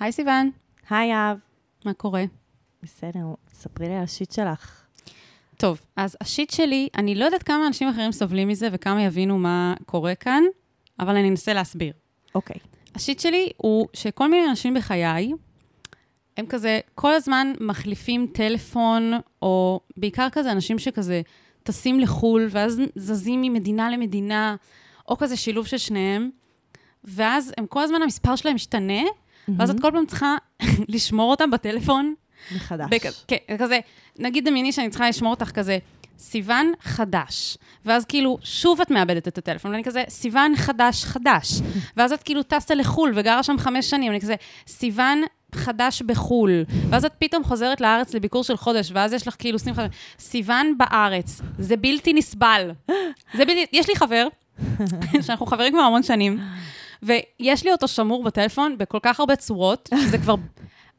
היי סיוון, היי אהב. מה קורה? בסדר, ספרי לי על השיט שלך. טוב, אז השיט שלי, אני לא יודעת כמה אנשים אחרים סובלים מזה וכמה יבינו מה קורה כאן, אבל אני אנסה להסביר. אוקיי. השיט שלי הוא שכל מיני אנשים בחיי, הם כזה כל הזמן מחליפים טלפון, או בעיקר כזה אנשים שכזה טסים לחו"ל, ואז זזים ממדינה למדינה, או כזה שילוב של שניהם, ואז הם כל הזמן, המספר שלהם משתנה, ואז את כל פעם צריכה לשמור אותם בטלפון. מחדש. בכ- כן, כזה, נגיד דמייני שאני צריכה לשמור אותך כזה, סיוון חדש. ואז כאילו, שוב את מאבדת את הטלפון, ואני כזה, סיוון חדש חדש. ואז את כאילו טסת לחו"ל וגרה שם חמש שנים, אני כזה, סיוון חדש בחו"ל. ואז את פתאום חוזרת לארץ לביקור של חודש, ואז יש לך כאילו סניף חדש. סיוון בארץ. זה בלתי נסבל. זה בלתי... יש לי חבר, שאנחנו חברים כבר המון שנים, ויש לי אותו שמור בטלפון בכל כך הרבה צורות, שזה כבר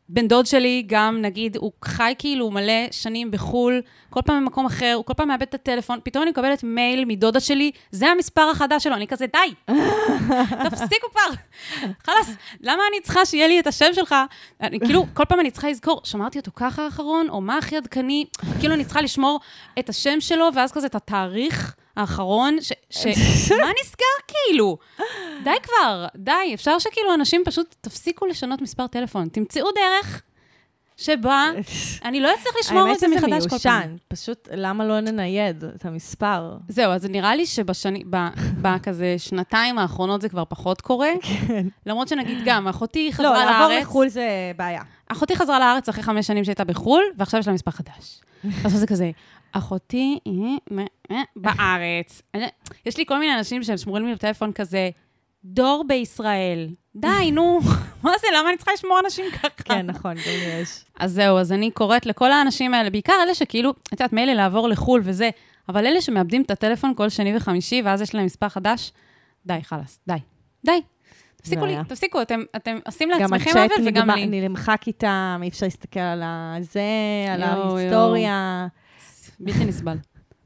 בן דוד שלי גם, נגיד, הוא חי כאילו מלא שנים בחו"ל, כל פעם במקום אחר, הוא כל פעם מאבד את הטלפון, פתאום אני מקבלת מייל מדודה שלי, זה המספר החדש שלו, אני כזה, די, תפסיקו כבר, חלאס, למה אני צריכה שיהיה לי את השם שלך? אני, כאילו, כל פעם אני צריכה לזכור, שמרתי אותו ככה האחרון, או מה הכי עדכני, כאילו אני צריכה לשמור את השם שלו, ואז כזה את התאריך האחרון, ש... ש... מה נסגר כאילו? די כבר, די, אפשר שכאילו אנשים פשוט תפסיקו לשנות מספר טלפון, תמצאו דרך שבה אני לא אצליח לשמור את זה מחדש כל האמת שזה פעם. מיושן. פשוט, למה לא ננייד את המספר? זהו, אז נראה לי שבשני, ב- בכזה שנתיים האחרונות זה כבר פחות קורה. כן. למרות שנגיד גם, אחותי לא, חזרה לעבור לארץ, לחו"ל זה בעיה. אחותי חזרה לארץ אחרי חמש שנים שהייתה בחו"ל, ועכשיו יש לה מספר חדש. עכשיו זה כזה, אחותי אה, בארץ. יש לי כל מיני אנשים שהם שמורים לי בטלפון כזה, דור בישראל. די, נו, מה זה, למה אני צריכה לשמור אנשים ככה? כן, נכון, גם יש. אז זהו, אז אני קוראת לכל האנשים האלה, בעיקר אלה שכאילו, את יודעת, מילא לעבור לחו"ל וזה, אבל אלה שמאבדים את הטלפון כל שני וחמישי, ואז יש להם מספר חדש, די, חלאס, די, די. תפסיקו לי. תפסיקו, אתם, אתם עושים גם לעצמכם עוול וגם לי. נמחק איתם, אי אפשר להסתכל על הזה, על ההיסטוריה. בלתי נסבל.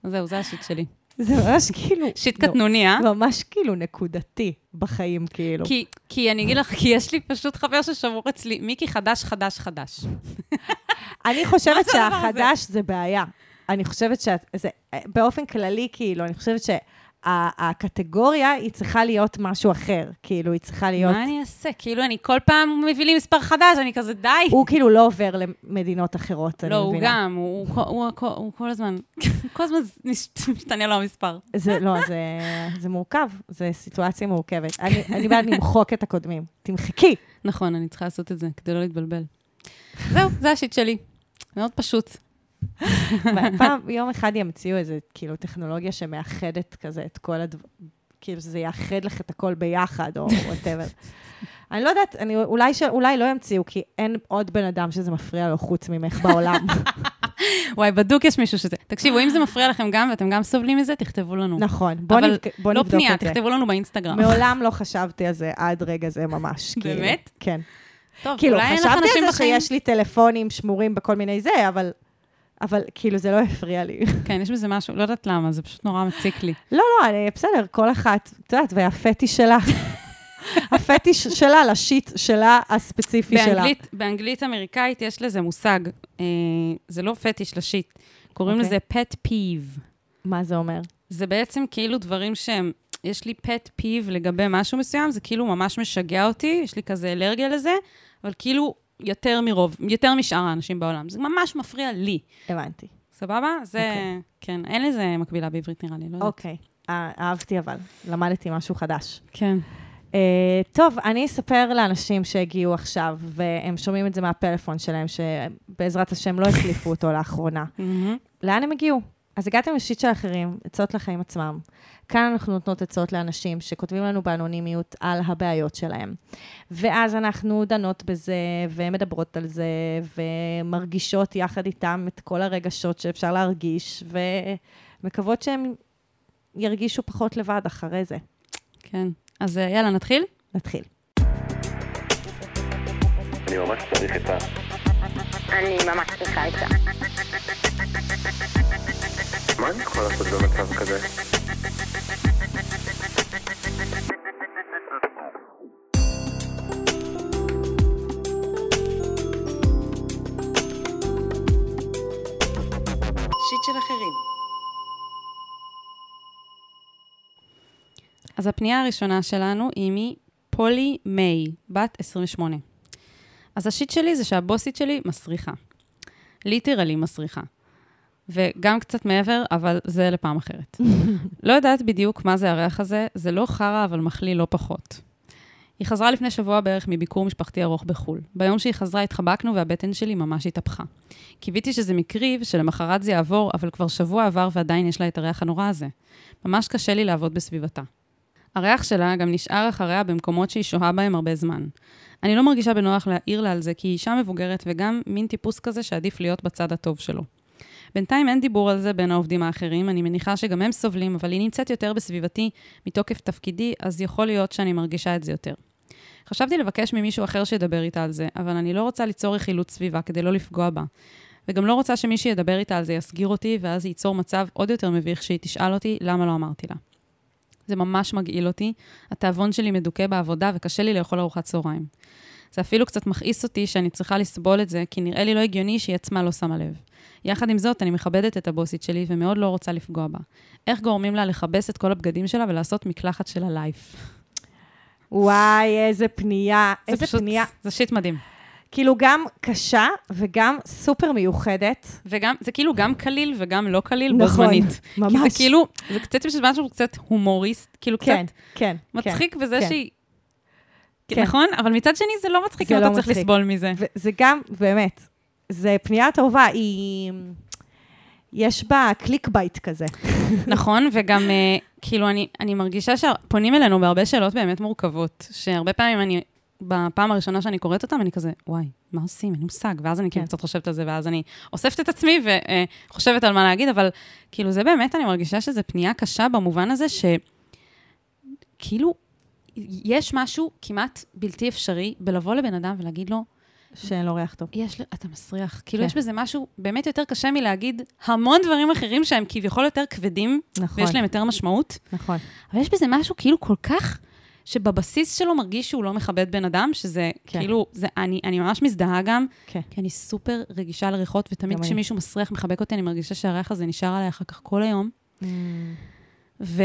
זהו, זה השיט שלי. זה ממש כאילו... שיט לא, קטנוני, אה? ממש כאילו נקודתי בחיים, כאילו. כי, כי אני אגיד לך, כי יש לי פשוט חבר ששמור אצלי, מיקי חדש, חדש, חדש. אני חושבת? שהחדש זה בעיה. אני חושבת שאת... זה, באופן כללי, כאילו, אני חושבת שהקטגוריה היא צריכה להיות משהו אחר. כאילו, היא צריכה להיות... מה אני אעשה? כאילו, אני כל פעם מביא לי מספר חדש, אני כזה, די. הוא כאילו לא עובר למדינות אחרות, אני לא, הוא מבינה. גם, הוא, הוא, הוא, הוא, הוא כל הזמן, כל הזמן משתנה לו המספר. זה, לא, זה, זה מורכב, זו סיטואציה מורכבת. אני, אני בעד למחוק את הקודמים. תמחקי. נכון, אני צריכה לעשות את זה כדי לא להתבלבל. זהו, זה השיט שלי. מאוד פשוט. פעם, יום אחד ימציאו איזה, כאילו, טכנולוגיה שמאחדת כזה את כל הדברים, כאילו, שזה יאחד לך את הכל ביחד, או whatever. אני לא יודעת, אני, אולי, ש, אולי לא ימציאו, כי אין עוד בן אדם שזה מפריע לו חוץ ממך בעולם. וואי, בדוק יש מישהו שזה. תקשיבו, אם זה מפריע לכם גם ואתם גם סובלים מזה, תכתבו לנו. נכון, בוא, אבל נבק, בוא לא נבדוק פנייה, את זה. תכתבו לנו באינסטגרם. מעולם לא חשבתי על זה עד רגע זה ממש. כאילו. באמת? כן. טוב, כאילו, אולי אין לך חשבתי אנשים על זה בחיים. שיש לי טלפונים שמורים בכל מיני זה, אבל, אבל כאילו, זה לא הפריע לי. כן, יש בזה משהו, לא יודעת למה, זה פשוט נורא מציק לי. לא, לא, אני, בסדר, כל אחת, את יודעת, והפטיש שלה. הפטיש שלה לשיט שלה הספציפי שלה. באנגלית, באנגלית אמריקאית יש לזה מושג, אה, זה לא פטיש לשיט, קוראים אוקיי. לזה pet peeve. מה זה אומר? זה בעצם כאילו דברים שהם, יש לי pet peeve לגבי משהו מסוים, זה כאילו ממש משגע אותי, יש לי כזה אלרגיה לזה, אבל כאילו יותר מרוב, יותר משאר האנשים בעולם. זה ממש מפריע לי. הבנתי. סבבה? זה, אוקיי. כן, אין לזה מקבילה בעברית נראה לי, לא יודעת. אוקיי, אה, אהבתי אבל, למדתי משהו חדש. כן. Uh, טוב, אני אספר לאנשים שהגיעו עכשיו, והם שומעים את זה מהפלאפון שלהם, שבעזרת השם לא החליפו אותו לאחרונה. מהמם. לאן הם הגיעו? אז הגעתם לשיט של אחרים, עצות לחיים עצמם. כאן אנחנו נותנות עצות לאנשים שכותבים לנו באנונימיות על הבעיות שלהם. ואז אנחנו דנות בזה, ומדברות על זה, ומרגישות יחד איתם את כל הרגשות שאפשר להרגיש, ומקוות שהם ירגישו פחות לבד אחרי זה. כן. אז אה, יאללה, נתחיל? נתחיל. אני ממש צריך את ה... אני ממש צריכה את זה. מה אני יכול לעשות במצב כזה? אחרים. אז הפנייה הראשונה שלנו היא מפולי מיי, בת 28. אז השיט שלי זה שהבוסית שלי מסריחה. ליטרלי מסריחה. וגם קצת מעבר, אבל זה לפעם אחרת. לא יודעת בדיוק מה זה הריח הזה, זה לא חרא, אבל מחליא לא פחות. היא חזרה לפני שבוע בערך מביקור משפחתי ארוך בחו"ל. ביום שהיא חזרה התחבקנו והבטן שלי ממש התהפכה. קיוויתי שזה מקרי ושלמחרת זה יעבור, אבל כבר שבוע עבר ועדיין יש לה את הריח הנורא הזה. ממש קשה לי לעבוד בסביבתה. הריח שלה גם נשאר אחריה במקומות שהיא שוהה בהם הרבה זמן. אני לא מרגישה בנוח להעיר לה על זה, כי היא אישה מבוגרת וגם מין טיפוס כזה שעדיף להיות בצד הטוב שלו. בינתיים אין דיבור על זה בין העובדים האחרים, אני מניחה שגם הם סובלים, אבל היא נמצאת יותר בסביבתי מתוקף תפקידי, אז יכול להיות שאני מרגישה את זה יותר. חשבתי לבקש ממישהו אחר שידבר איתה על זה, אבל אני לא רוצה ליצור רכילות סביבה כדי לא לפגוע בה. וגם לא רוצה שמי שידבר איתה על זה יסגיר אותי, ואז ייצור מצב עוד יותר מביך שהיא תשאל אותי למה לא אמרתי לה. זה ממש מגעיל אותי, התיאבון שלי מדוכא בעבודה וקשה לי לאכול ארוחת צהריים. זה אפילו קצת מכעיס אותי שאני צריכה לסבול את זה, כי נראה לי לא הגיוני שהיא עצמה לא שמה לב. יחד עם זאת, אני מכבדת את הבוסית שלי ומאוד לא רוצה לפגוע בה. איך גורמים לה לכבס את כל הבגדים שלה ולעשות מקלחת של הלייף? וואי, איזה פנייה, זה איזה פשוט- פנייה. זה שיט מדהים. כאילו, גם קשה וגם סופר מיוחדת. וגם, זה כאילו גם קליל וגם לא קליל בו נכון, זמנית. כי ממש. זה כאילו, זה קצת משהו קצת הומוריסט, כאילו כן, קצת כן. מצחיק בזה כן. שהיא... כן. נכון? אבל מצד שני זה לא מצחיק זה אם לא אתה צריך מצחיק. לסבול מזה. וזה גם, באמת, זה פנייה טובה, היא... יש בה clickbait כזה. נכון, וגם אה, כאילו אני, אני מרגישה שפונים אלינו בהרבה שאלות באמת מורכבות, שהרבה פעמים אני, בפעם הראשונה שאני קוראת אותם, אני כזה, וואי, מה עושים? אין לי מושג. ואז אני כאילו כן. קצת חושבת על זה, ואז אני אוספת את עצמי וחושבת על מה להגיד, אבל כאילו זה באמת, אני מרגישה שזו פנייה קשה במובן הזה שכאילו, יש משהו כמעט בלתי אפשרי בלבוא לבן אדם ולהגיד לו, שאין לו ריח טוב. יש, אתה מסריח. כאילו, כן. יש בזה משהו באמת יותר קשה מלהגיד המון דברים אחרים שהם כביכול יותר כבדים, נכון. ויש להם יותר משמעות, נכון. אבל יש בזה משהו כאילו כל כך, שבבסיס שלו מרגיש שהוא לא מכבד בן אדם, שזה כן. כאילו, זה, אני, אני ממש מזדהה גם, כן. כי אני סופר רגישה לריחות, ותמיד. כשמישהו מסריח, מחבק אותי, אני מרגישה שהריח הזה נשאר עליי אחר כך כל היום. ו,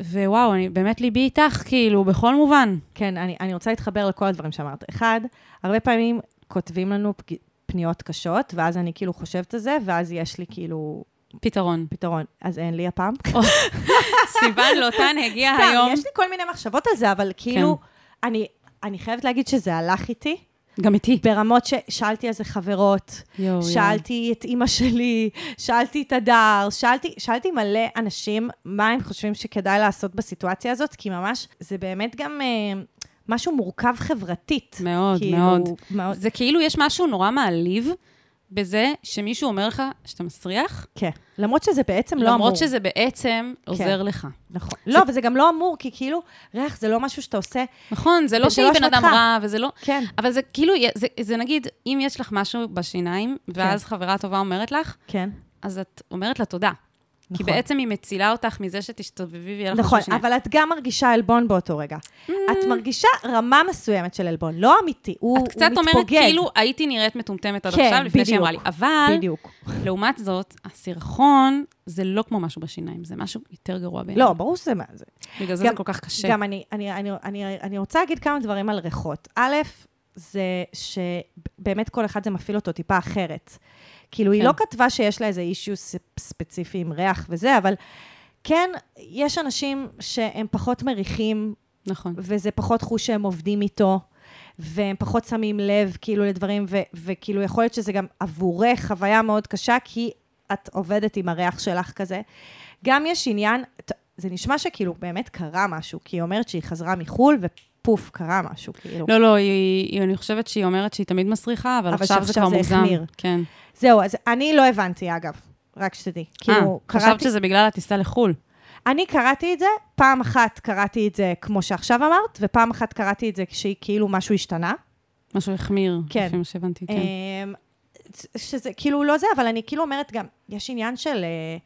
ווואו, אני, באמת ליבי איתך, כאילו, בכל מובן. כן, אני, אני רוצה להתחבר לכל הדברים שאמרת. אחד, הרבה פעמים כותבים לנו פג... פניות קשות, ואז אני כאילו חושבת על זה, ואז יש לי כאילו פתרון. פתרון. אז אין לי הפעם. סיוון לוטן הגיע סתם, היום, יש לי כל מיני מחשבות על זה, אבל כאילו, אני, אני חייבת להגיד שזה הלך איתי, גם איתי. ברמות ששאלתי איזה חברות, יואו. שאלתי את אימא שלי, שאלתי את הדר, שאלתי, שאלתי מלא אנשים מה הם חושבים שכדאי לעשות בסיטואציה הזאת, כי ממש, זה באמת גם אה, משהו מורכב חברתית. מאוד, כאילו, מאוד. מאוד. זה כאילו יש משהו נורא מעליב בזה שמישהו אומר לך שאתה מסריח, כן. למרות שזה בעצם לא אמור. למרות שזה בעצם עוזר לך. נכון. לא, וזה גם לא אמור, כי כאילו, ריח זה לא משהו שאתה עושה, נכון, זה לא זה שהיא לא בן אדם. רע, וזה לא... כן. אבל זה כאילו, זה, זה נגיד, אם יש לך משהו בשיניים, ואז חברה טובה אומרת לך, כן. אז את אומרת לה תודה. כי נכון. בעצם היא מצילה אותך מזה שתסתובבי ויהיה לך נכון, משהו בשיניים. אבל את גם מרגישה עלבון באותו רגע. את מרגישה רמה מסוימת של עלבון, לא אמיתי, הוא הוא את מתפוגג. קצת אומרת, כאילו, הייתי נראית מטומטמת עד כן, עכשיו, לפני שהיא. אמרה לי. אבל, בדיוק. לעומת זאת, הסירחון זה לא כמו משהו בשיניים, זה משהו יותר גרוע בעיניי. לא, ברור שזה מה זה. בגלל זה זה כל כך קשה. גם אני, אני, אני, אני, אני רוצה להגיד כמה דברים על ריחות. א', זה שבאמת כל אחד זה מפעיל אותו טיפה אחרת. כאילו, היא כן. לא כתבה שיש לה איזה אישיו ספציפי עם ריח וזה, אבל כן, יש אנשים שהם פחות מריחים, נכון. וזה פחות חוש שהם עובדים איתו, והם פחות שמים לב, כאילו, לדברים, ו- וכאילו, יכול להיות שזה גם עבורך חוויה מאוד קשה, כי את עובדת עם הריח שלך כזה. גם יש עניין, זה נשמע שכאילו באמת קרה משהו, כי היא אומרת שהיא חזרה מחו"ל, ופוף, קרה משהו, כאילו. לא, לא, היא, היא, אני חושבת שהיא אומרת שהיא תמיד מסריחה, אבל, אבל עכשיו זה כבר זה מוגזם. החמיר. כן. זהו, אז אני לא הבנתי, אגב, רק שתדעי. כאילו, אה, חשבת קראתי, שזה בגלל הטיסה לחו"ל. אני קראתי את זה, פעם אחת קראתי את זה כמו שעכשיו אמרת, ופעם אחת קראתי את זה כשהיא כאילו משהו השתנה. משהו החמיר, כן. לפי מה שהבנתי, כן. אמ, שזה כאילו לא זה, אבל אני כאילו אומרת גם, יש עניין של... אה,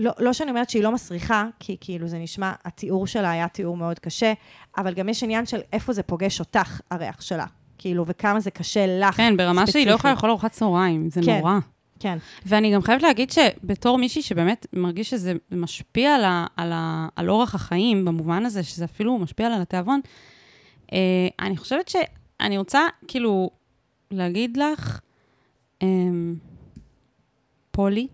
לא, לא שאני אומרת שהיא לא מסריחה, כי כאילו זה נשמע, התיאור שלה היה תיאור מאוד קשה, אבל גם יש עניין של איפה זה פוגש אותך, הריח שלה. כאילו, וכמה זה קשה לך כן, ברמה שהיא לא ספציפית. יכולה לאכול ארוחת צהריים, זה כן. נורא. כן. ואני גם חייבת להגיד שבתור מישהי שבאמת מרגיש שזה משפיע על, ה, על, ה, על אורח החיים, במובן הזה שזה אפילו משפיע על התיאבון, אה, אני חושבת שאני רוצה כאילו להגיד לך, אה, פולי,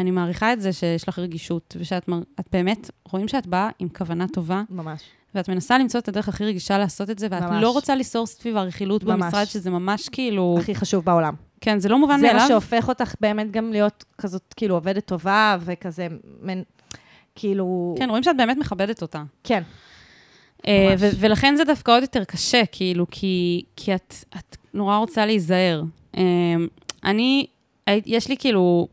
שאני מעריכה את זה שיש לך רגישות, ושאת מר- באמת, רואים שאת באה עם כוונה טובה, ממש. ואת מנסה למצוא את הדרך הכי רגישה לעשות את זה, ואת ממש. לא רוצה ליצור סביב הרכילות. במשרד, שזה ממש כאילו... הכי חשוב בעולם. כן, זה לא מובן זה מה מאליו. שהופך אותך באמת גם להיות כזאת, כאילו, עובדת טובה, וכזה, מין, כאילו... כן, רואים שאת באמת מכבדת אותה. כן. אה. ו- ולכן זה דווקא עוד יותר קשה, כאילו, כי, כי את, את נורא רוצה להיזהר. אה, אני, הי- יש לי כאילו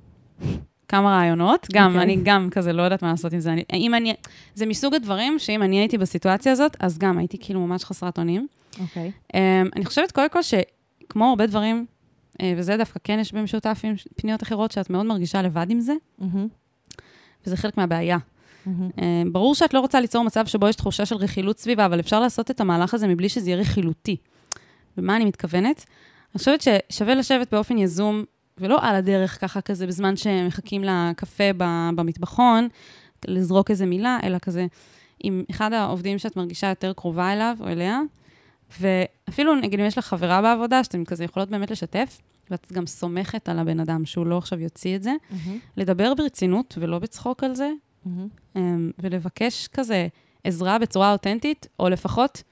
כמה רעיונות, גם, אוקיי. אני גם כזה לא יודעת מה לעשות עם זה. אני, אם אני, זה מסוג הדברים שאם אני הייתי בסיטואציה הזאת, אז גם הייתי כאילו ממש חסרת אונים. אוקיי. אה, אני חושבת קודם כל שכמו הרבה דברים, אה, וזה דווקא כן יש במשותף עם פניות אחרות, שאת מאוד מרגישה לבד עם זה, מהמם, וזה חלק מהבעיה. מהמם. אה, ברור שאת לא רוצה ליצור מצב שבו יש תחושה של רכילות סביבה, אבל אפשר לעשות את המהלך הזה מבלי שזה יהיה רכילותי. ומה אני מתכוונת? אני חושבת ששווה לשבת באופן יזום, ולא על הדרך ככה כזה בזמן שמחכים לקפה במטבחון, לזרוק איזה מילה, אלא כזה עם אחד העובדים שאת מרגישה יותר קרובה אליו או אליה, ואפילו נגיד אם יש לך חברה בעבודה, שאתם כזה יכולות באמת לשתף, ואת גם סומכת על הבן אדם שהוא לא עכשיו יוציא את זה, מהמם, לדבר ברצינות ולא בצחוק על זה, מהמם. אמ, ולבקש כזה עזרה בצורה אותנטית, או לפחות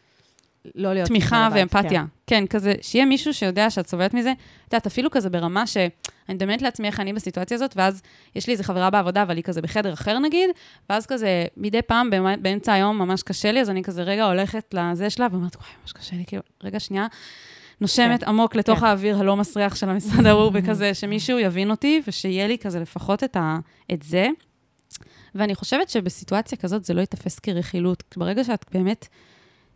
לא להיות... תמיכה ואמפתיה. כן. כן. כזה, שיהיה מישהו שיודע שאת סובלת מזה. את יודעת, אפילו כזה ברמה שאני מדמיינת לעצמי איך אני בסיטואציה הזאת, ואז יש לי איזה חברה בעבודה, אבל היא כזה בחדר אחר נגיד, ואז כזה מדי פעם באמצע היום ממש קשה לי, אז אני כזה רגע הולכת לזה שלה, ואומרת, וואי, ממש קשה לי, כאילו, רגע שנייה. נושמת כן. עמוק לתוך כן. האוויר הלא מסריח של המשרד ההוא, וכזה שמישהו יבין אותי, ושיהיה לי כזה לפחות את, ה, את זה. ואני חושבת שבסיטואציה כזאת זה לא ייתפס כרכילות. ברגע שאת באמת,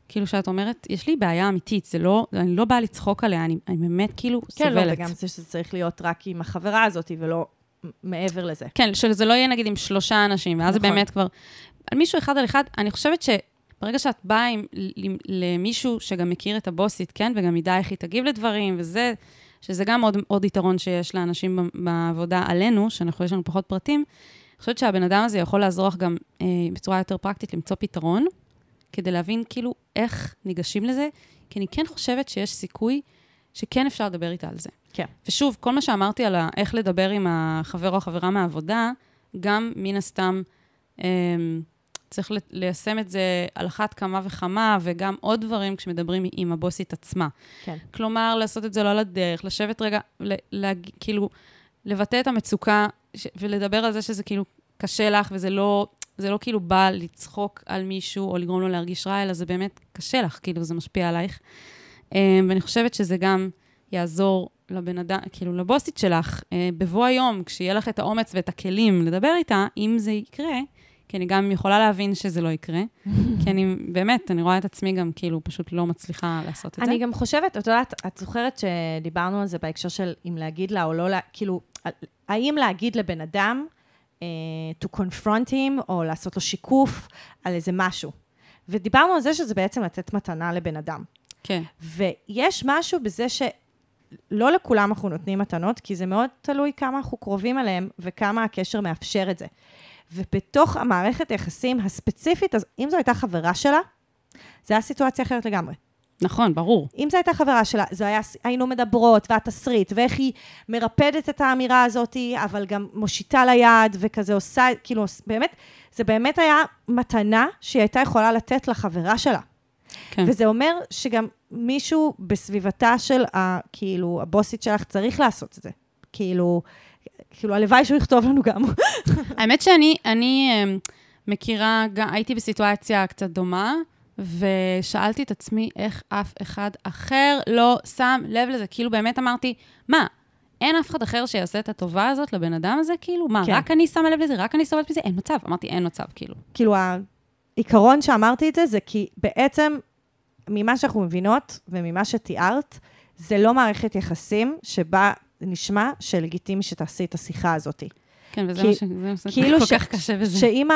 כאילו שאת אומרת, יש לי בעיה אמיתית, זה לא, אני לא באה לצחוק עליה, אני, אני באמת כאילו כן, לא, סובלת. וגם זה שזה צריך להיות רק עם החברה הזאת, ולא מעבר לזה. כן, שזה לא יהיה נגיד עם שלושה אנשים, ואז זה נכון. באמת כבר... על מישהו אחד על אחד, אני חושבת שברגע שאת באה עם, למישהו שגם מכיר את הבוסית, כן, וגם ידע איך היא תגיב לדברים, וזה, שזה גם עוד, עוד יתרון שיש לאנשים בעבודה עלינו, שאנחנו, יש לנו פחות פרטים, אני חושבת שהבן אדם הזה יכול לעזור לך גם אה, בצורה יותר פרקטית למצוא פתרון, כדי להבין כאילו איך ניגשים לזה, כי אני כן חושבת שיש סיכוי שכן אפשר לדבר איתה על זה. כן. ושוב, כל מה שאמרתי על איך לדבר עם החבר או החברה מהעבודה, גם מן הסתם אמ, צריך ליישם את זה על אחת כמה וכמה, וגם עוד דברים כשמדברים עם הבוסית עצמה. כן. כלומר, לעשות את זה לא על הדרך, לשבת רגע, ל- כאילו, לבטא את המצוקה ש- ולדבר על זה שזה כאילו קשה לך, וזה לא, זה לא כאילו בא לצחוק על מישהו או לגרום לו להרגיש רע, אלא זה באמת קשה לך, כאילו, זה משפיע עלייך. אמ, ואני חושבת שזה גם יעזור לבן אדם, כאילו, לבוסית שלך, אה, בבוא היום, כשיהיה לך את האומץ ואת הכלים לדבר איתה, אם זה יקרה, כי אני גם יכולה להבין שזה לא יקרה, כי אני, באמת, אני רואה את עצמי גם כאילו פשוט לא מצליחה לעשות את זה. אני גם חושבת, את יודעת, את זוכרת שדיברנו על זה בהקשר של אם להגיד לה או לא, לה, כאילו, האם להגיד לבן אדם to confront him, או לעשות לו שיקוף על איזה משהו. ודיברנו על זה שזה בעצם לתת מתנה לבן אדם. כן. ויש משהו בזה שלא לכולם אנחנו נותנים מתנות, כי זה מאוד תלוי כמה אנחנו קרובים אליהם וכמה הקשר מאפשר את זה. ובתוך המערכת היחסים הספציפית, אז אם זו הייתה חברה שלה, זו הייתה סיטואציה אחרת לגמרי. נכון, ברור. אם זו הייתה חברה שלה, זה היה, היינו מדברות, והתסריט, ואיך היא מרפדת את האמירה הזאת, אבל גם מושיטה ליד, וכזה עושה, כאילו, באמת, זה באמת היה מתנה שהיא הייתה יכולה לתת לחברה שלה. כן. וזה אומר שגם מישהו בסביבתה של, ה, כאילו, הבוסית שלך צריך לעשות את זה. כאילו, כאילו, הלוואי שהוא יכתוב לנו גם. האמת שאני אני, אמ, מכירה, הייתי בסיטואציה קצת דומה, ושאלתי את עצמי איך אף אחד אחר לא שם לב לזה. כאילו, באמת אמרתי, מה, אין אף אחד אחר שיעשה את הטובה הזאת לבן אדם הזה? כאילו, מה, כן. רק אני שמה לב לזה? רק אני סובלת מזה? אין מצב. אמרתי, אין מצב, כאילו. כאילו, העיקרון שאמרתי את זה, זה כי בעצם, ממה שאנחנו מבינות וממה שתיארת, זה לא מערכת יחסים שבה נשמע שלגיטימי שתעשי את השיחה הזאת. כן, וזה כי- מה ש... זה כאילו כל ש- כך קשה בזה. שאם.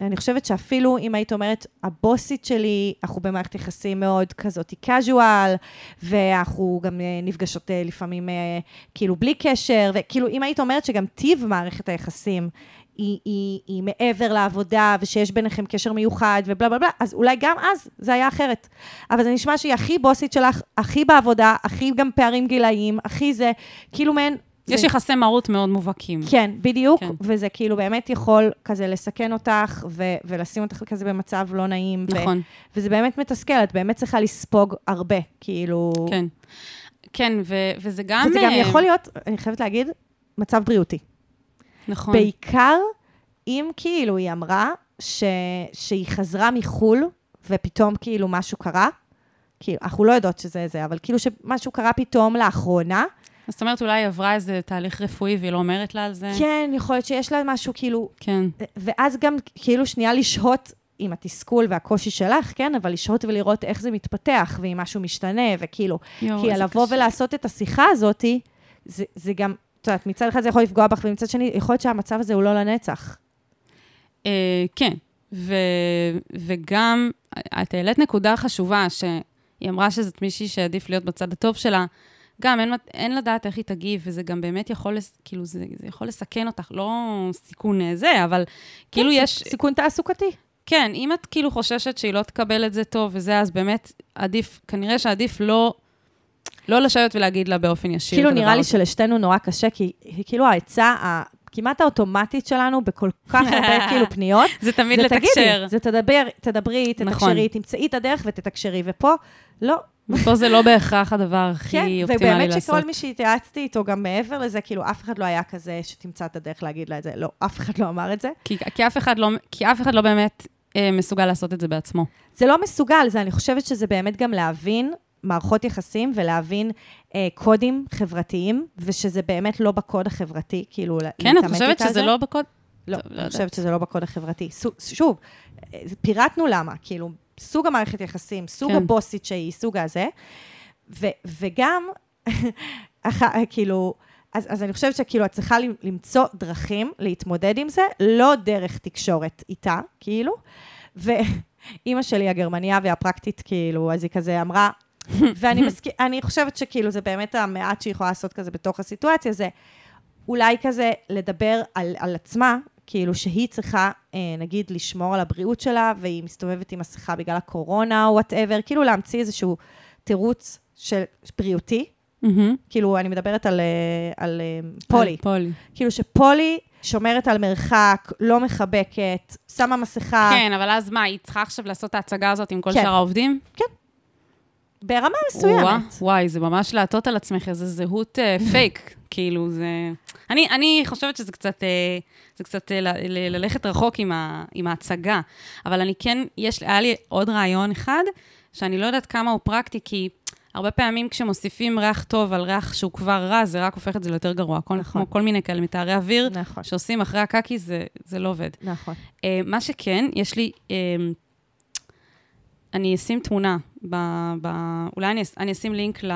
אני חושבת שאפילו אם היית אומרת, הבוסית שלי, אנחנו במערכת יחסים מאוד כזאת casual, ואנחנו גם אה, נפגשות אה, לפעמים אה, כאילו בלי קשר, וכאילו אם היית אומרת שגם טיב מערכת היחסים היא, היא, היא מעבר לעבודה, ושיש ביניכם קשר מיוחד, ובלה בלה בלה, אז אולי גם אז זה היה אחרת. אבל זה נשמע שהיא הכי בוסית שלך, הכי בעבודה, הכי גם פערים גילאיים, הכי זה, כאילו מעין... יש זה- יחסי מרות מאוד מובהקים. כן, בדיוק, כן. וזה כאילו באמת יכול כזה לסכן אותך, ו- ולשים אותך כזה במצב לא נעים. ו- נכון, וזה באמת מתסכל, את באמת צריכה לספוג הרבה, כאילו... כן. כן, ו- וזה גם... וזה גם אה, יכול להיות, אני חייבת להגיד, מצב בריאותי. נכון. בעיקר אם כאילו היא אמרה ש... שהיא חזרה מחו"ל, ופתאום כאילו משהו קרה, כאילו, אנחנו לא יודעות שזה זה, אבל כאילו שמשהו קרה פתאום לאחרונה, זאת אומרת, אולי היא עברה איזה תהליך רפואי והיא לא אומרת לה על זה? כן, יכול להיות שיש לה משהו כאילו, כן. ואז גם כאילו שנייה לשהות עם התסכול והקושי שלך, כן, אבל לשהות ולראות איך זה מתפתח, ואם משהו משתנה, וכאילו, יואו, כי לבוא קשה. ולעשות את השיחה הזאת, זה, זה גם, את יודעת, מצד אחד זה יכול לפגוע בך, ומצד שני, יכול להיות שהמצב הזה הוא לא לנצח. אה, כן, ו, וגם, את העלית נקודה חשובה, שהיא אמרה שזאת מישהי שעדיף להיות בצד הטוב שלה. גם אין, אין לדעת איך היא תגיב, וזה גם באמת יכול, לס- כאילו, זה, זה יכול לסכן אותך, לא סיכון אה, זה, אבל כאילו כן, יש... סיכ- סיכון תעסוקתי. כן, אם את כאילו חוששת שהיא לא תקבל את זה טוב וזה, אז באמת עדיף, כנראה שעדיף לא, לא לשבת ולהגיד לה באופן ישיר. כאילו נראה לי. שלשתינו נורא קשה, כי היא כאילו העצה כמעט האוטומטית שלנו בכל כך הרבה כאילו פניות. זה תמיד זה לתקשר. תגידי, זה תדבר, תדברי, נכון. תתקשרי, תמצאי את הדרך ותתקשרי, ופה, לא. פה זה לא בהכרח הדבר הכי כן, אופטימלי ובאמת לעשות. שכל מי שהתייעצתי איתו, גם מעבר לזה, כאילו, אף אחד לא היה כזה שתמצא את הדרך להגיד לה את זה. לא, אף אחד לא אמר את זה. כי, כי, אף אחד לא, כי אף אחד לא באמת אה, מסוגל לעשות את זה בעצמו. זה לא מסוגל, זה, אני חושבת שזה באמת גם להבין מערכות יחסים ולהבין אה, קודים חברתיים, ושזה באמת לא בקוד החברתי, כאילו, כן, את חושבת שזה זה. לא בקוד? לא, טוב, לא אני יודעת. חושבת שזה לא בקוד החברתי. שוב, אה, פירטנו למה, כאילו, סוג המערכת יחסים, סוג כן. הבוסית שהיא, סוג הזה, ו, וגם, אח, כאילו, אז, אז אני חושבת שכאילו, את צריכה למ- למצוא דרכים להתמודד עם זה, לא דרך תקשורת איתה, כאילו, ואימא שלי הגרמניה והפרקטית, כאילו, אז היא כזה אמרה, ואני מסכ... חושבת שכאילו, זה באמת המעט שהיא יכולה לעשות כזה בתוך הסיטואציה, זה אולי כזה לדבר על, על עצמה, כאילו שהיא צריכה, אה, נגיד, לשמור על הבריאות שלה, והיא מסתובבת עם מסכה בגלל הקורונה או וואטאבר, כאילו להמציא איזשהו תירוץ של בריאותי. מהמם. כאילו, אני מדברת על, אה, על אה, פולי. על פולי. כאילו שפולי שומרת על מרחק, לא מחבקת, שמה מסכה, כן, אבל אז מה, היא צריכה עכשיו לעשות את ההצגה הזאת עם כל כן. שאר העובדים? ברמה מסוימת. וואה, וואי, זה ממש להטות על עצמך איזה זהות אה, פייק, כאילו, זה... אני, אני חושבת שזה קצת, אה, זה קצת אה, ל- ל- ללכת רחוק עם, ה, עם ההצגה, אבל אני כן, יש, היה לי עוד רעיון אחד, שאני לא יודעת כמה הוא פרקטי, כי הרבה פעמים כשמוסיפים ריח טוב על ריח שהוא כבר רע, זה רק הופך את זה ליותר גרוע. נכון. כמו כל מיני כאלה מטהרי אוויר, נכון, שעושים אחרי הקקי, זה, זה לא עובד. נכון. אה, מה שכן, יש לי... אה, אני אשים תמונה, ב, ב, אולי אני, אני אשים לינק ל,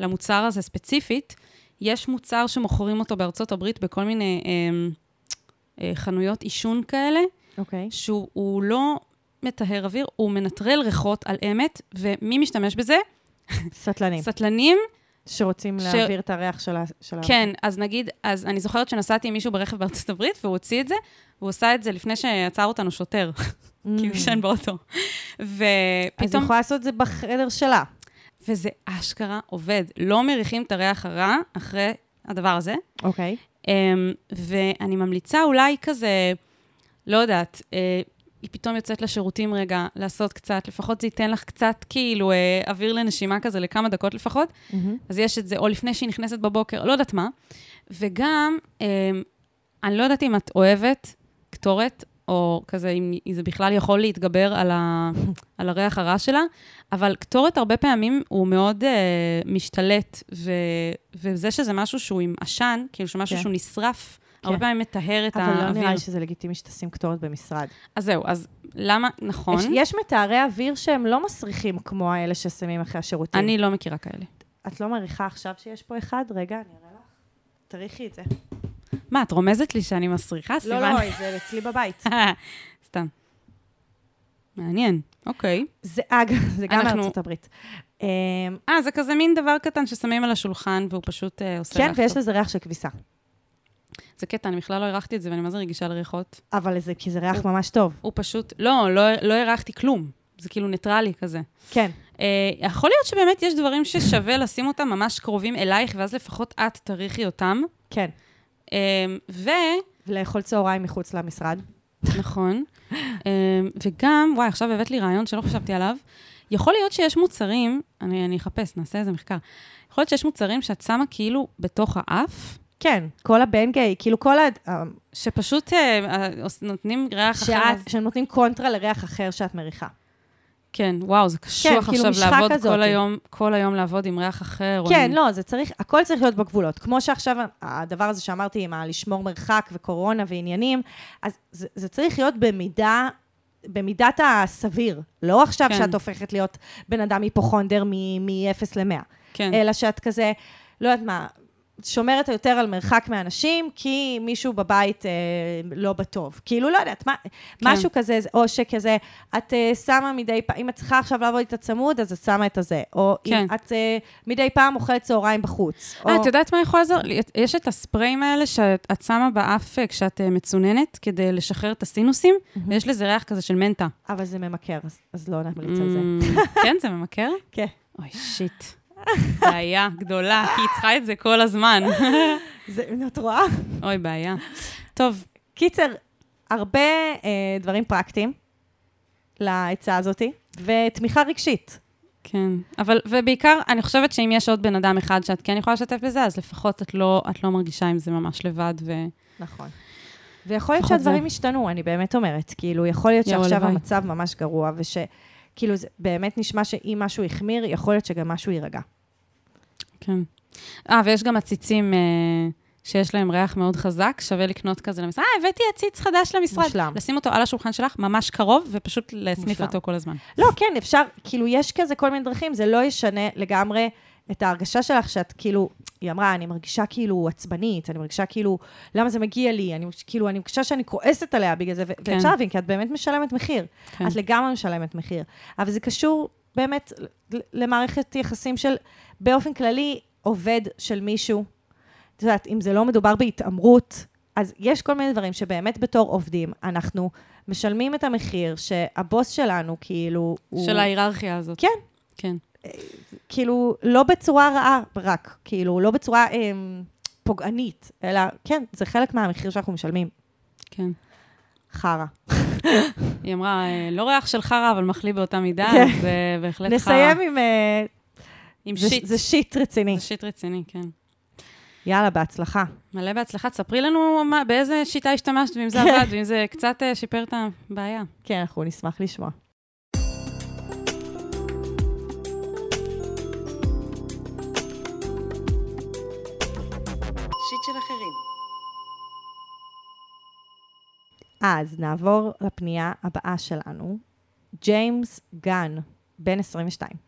למוצר הזה ספציפית. יש מוצר שמוכרים אותו בארצות הברית בכל מיני אה, אה, חנויות עישון כאלה, אוקיי. שהוא הוא לא מטהר אוויר, הוא מנטרל ריחות על אמת, ומי משתמש בזה? סטלנים. סטלנים. שרוצים ש- להעביר את הריח של ה... של כן, אז נגיד, אז אני זוכרת שנסעתי עם מישהו ברכב בארצות הברית, והוא הוציא את זה, והוא עשה את זה לפני שעצר אותנו שוטר, כי הוא עישן באוטו. Mm. אז ופתאום, היא יכולה לעשות את זה בחדר שלה. וזה אשכרה עובד. לא מריחים את הריח הרע אחרי הדבר הזה. אוקיי. אמ, ואני ממליצה אולי כזה, לא יודעת, אה, היא פתאום יוצאת לשירותים רגע, לעשות קצת, לפחות זה ייתן לך קצת כאילו אה, אוויר לנשימה כזה לכמה דקות לפחות. אז יש את זה, או לפני שהיא נכנסת בבוקר, לא יודעת מה. וגם, אמ, אני לא יודעת אם את אוהבת קטורת, או כזה, אם זה בכלל יכול להתגבר על, ה, על הריח הרע שלה, אבל קטורת הרבה פעמים הוא מאוד אה, משתלט, ו, וזה שזה משהו שהוא עם עשן, כאילו שמשהו כן. שהוא נשרף, הרבה כן. פעמים מטהר את אבל לא האוויר. נראה לי שזה לגיטימי שתשים קטורת במשרד. אז זהו, אז למה, נכון, יש, יש מטהרי אוויר שהם לא מסריחים כמו האלה ששמים אחרי השירותים. אני לא מכירה כאלה. את לא מעריכה עכשיו שיש פה אחד? רגע, אני אראה לך. תריחי את זה. מה, את רומזת לי שאני מסריחה, לא? לא, זה אצלי בבית. סתם. מעניין, אוקיי. זה, אגב, זה גם אנחנו- מארצות הברית. אמ, אה, זה כזה מין דבר קטן ששמים על השולחן, והוא פשוט אה, עושה כן, ריח ויש טוב. לזה ריח של כביסה. זה קטע, אני בכלל לא הרחתי את זה, ואני מה זה רגישה לריחות. אבל זה, כי זה ריח ממש טוב. הוא פשוט, לא, לא, לא הרחתי כלום. זה כאילו ניטרלי כזה. כן. אה, יכול להיות שבאמת יש דברים ששווה לשים אותם ממש קרובים אלייך, ואז לפחות את תריחי אותם. כן. אה, ו... לאכול צהריים מחוץ למשרד. נכון. אה, וגם, וואי, עכשיו הבאת לי רעיון שלא חשבתי עליו. יכול להיות שיש מוצרים, אני, אני אחפש, נעשה איזה מחקר. יכול להיות שיש מוצרים שאת שמה כאילו בתוך האף, כן, כל הבנגיי, כאילו כל ה... שפשוט אה, אה, נותנים ריח אחר. שאת, שנותנים קונטרה לריח אחר שאת מריחה. כן, וואו, זה קשוח כאילו עכשיו משחה לעבוד כזאת. כל היום, כל היום לעבוד עם ריח אחר. או כן, עם... לא, זה צריך, הכל צריך להיות בגבולות. כמו שעכשיו, הדבר הזה שאמרתי עם הלשמור מרחק וקורונה ועניינים, אז זה, זה צריך להיות במידה, במידת הסביר. לא עכשיו כן. שאת הופכת להיות בן אדם היפוכונדר מ-0 ל-100, כן. אלא שאת כזה, לא יודעת מה, שומרת יותר על מרחק מאנשים, כי מישהו בבית אה, לא בטוב. כאילו, לא יודעת, מה, כן. משהו כזה, או שכזה, את אה, שמה מדי פעם, אם את צריכה עכשיו לעבוד איתה צמוד, אז את שמה את הזה. או כן. אם את אה, מדי פעם אוכלת צהריים בחוץ. אה, או... את יודעת מה יכול לעזור? יש את הספריים האלה שאת את שמה באף אה, כשאת אה, מצוננת, כדי לשחרר את הסינוסים, ויש לזה ריח כזה של מנטה. אבל זה ממכר, אז, אז לא נמליץ על זה. Mm, כן, זה ממכר? כן. אוי, שיט. בעיה גדולה, כי היא צריכה את זה כל הזמן. זה, את רואה? אוי, בעיה. טוב, קיצר, הרבה אה, דברים פרקטיים לעצה הזאתי, ותמיכה רגשית. כן. אבל, ובעיקר, אני חושבת שאם יש עוד בן אדם אחד שאת כן יכולה לשתף בזה, אז לפחות את לא, את לא מרגישה עם זה ממש לבד, ו... נכון. ויכול להיות שהדברים זה. השתנו, אני באמת אומרת. כאילו, יכול להיות שעכשיו הלוואי. המצב ממש גרוע, ושכאילו, זה באמת נשמע שאם משהו החמיר, יכול להיות שגם משהו יירגע. כן. אה, ויש גם עציצים אה, שיש להם ריח מאוד חזק, שווה לקנות כזה למשרד. אה, הבאתי עציץ חדש למשרד. מושלם. לשים אותו על השולחן שלך, ממש קרוב, ופשוט להסניף. אותו כל הזמן. לא, כן, אפשר, כאילו, יש כזה כל מיני דרכים, זה לא ישנה לגמרי את ההרגשה שלך, שאת כאילו, היא אמרה, אני מרגישה כאילו עצבנית, אני מרגישה כאילו, למה זה מגיע לי? אני כאילו, אני מרגישה שאני כועסת עליה בגלל זה, כן. ואפשר להבין, כי את באמת משלמת מחיר. כן. את לגמרי משלמת מחיר. אבל זה קשור באמת למערכת יחסים של, באופן כללי, עובד של מישהו. את יודעת, אם זה לא מדובר בהתעמרות, אז יש כל מיני דברים שבאמת בתור עובדים, אנחנו משלמים את המחיר שהבוס שלנו, כאילו, הוא... של ההיררכיה הזאת. כן. כן. כאילו, לא בצורה רעה רק, כאילו, לא בצורה אה, פוגענית, אלא, כן, זה חלק מהמחיר שאנחנו משלמים. כן. חרא. היא אמרה, אה, לא ריח של חרא, אבל מחליא באותה מידה, כן. אז אה, בהחלט חרא. נסיים עם... עם זה, שיט. זה שיט רציני. זה שיט רציני, כן. יאללה, בהצלחה. מלא בהצלחה. תספרי לנו מה, באיזה שיטה השתמשת, ואם זה כן. עבד, ואם זה קצת אה, שיפר את הבעיה. כן, אנחנו נשמח לשמוע. שיט של אחרים. אז נעבור לפנייה הבאה שלנו. ג'יימס גן, בן 22.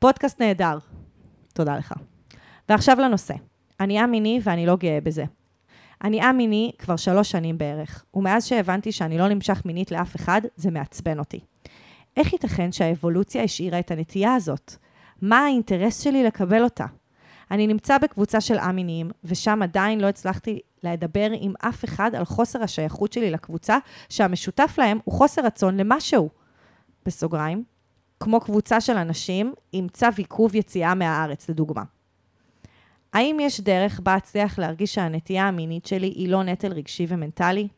פודקאסט נהדר. תודה לך. ועכשיו לנושא. אני א-מיני ואני לא גאה בזה. אני א-מיני כבר שלוש שנים בערך, ומאז שהבנתי שאני לא נמשך מינית לאף אחד, זה מעצבן אותי. איך ייתכן שהאבולוציה השאירה את הנטייה הזאת? מה האינטרס שלי לקבל אותה? אני נמצא בקבוצה של א-מיניים, ושם עדיין לא הצלחתי לדבר עם אף אחד על חוסר השייכות שלי לקבוצה, שהמשותף להם הוא חוסר רצון למשהו. בסוגריים, כמו קבוצה של אנשים עם צו עיכוב יציאה מהארץ, לדוגמה. האם יש דרך בה אצליח להרגיש שהנטייה המינית שלי היא לא נטל רגשי ומנטלי?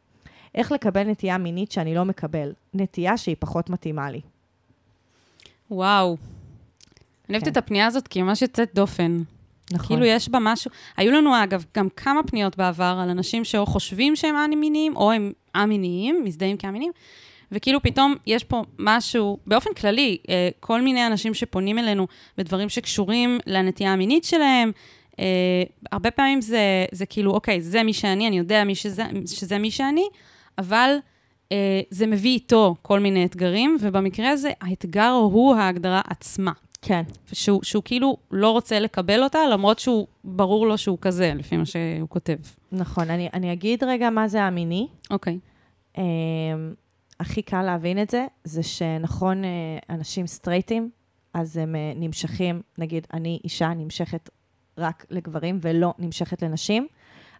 איך לקבל נטייה מינית שאני לא מקבל? נטייה שהיא פחות מתאימה לי. וואו. אני אוהבת כן. את הפנייה הזאת, כי היא ממש יוצאת דופן. נכון. כאילו יש בה משהו, היו לנו אגב גם כמה פניות בעבר על אנשים שאו חושבים שהם א-מיניים, או הם א-מיניים, מזדהים כא-מיניים, וכאילו פתאום יש פה משהו, באופן כללי, אה, כל מיני אנשים שפונים אלינו בדברים שקשורים לנטייה המינית שלהם, אה, הרבה פעמים זה, זה כאילו, אוקיי, זה מי שאני, אני יודע מי שזה, שזה מי שאני, אבל אה, זה מביא איתו כל מיני אתגרים, ובמקרה הזה, האתגר הוא ההגדרה עצמה. כן. שהוא, שהוא כאילו לא רוצה לקבל אותה, למרות שהוא, ברור לו שהוא כזה, לפי מה שהוא כותב. נכון. אני, אני אגיד רגע מה זה המיני. אוקיי. אמ, הכי קל להבין את זה, זה שנכון, אה, אנשים סטרייטים, אז הם אה, נמשכים, נגיד, אני אישה נמשכת רק לגברים ולא נמשכת לנשים,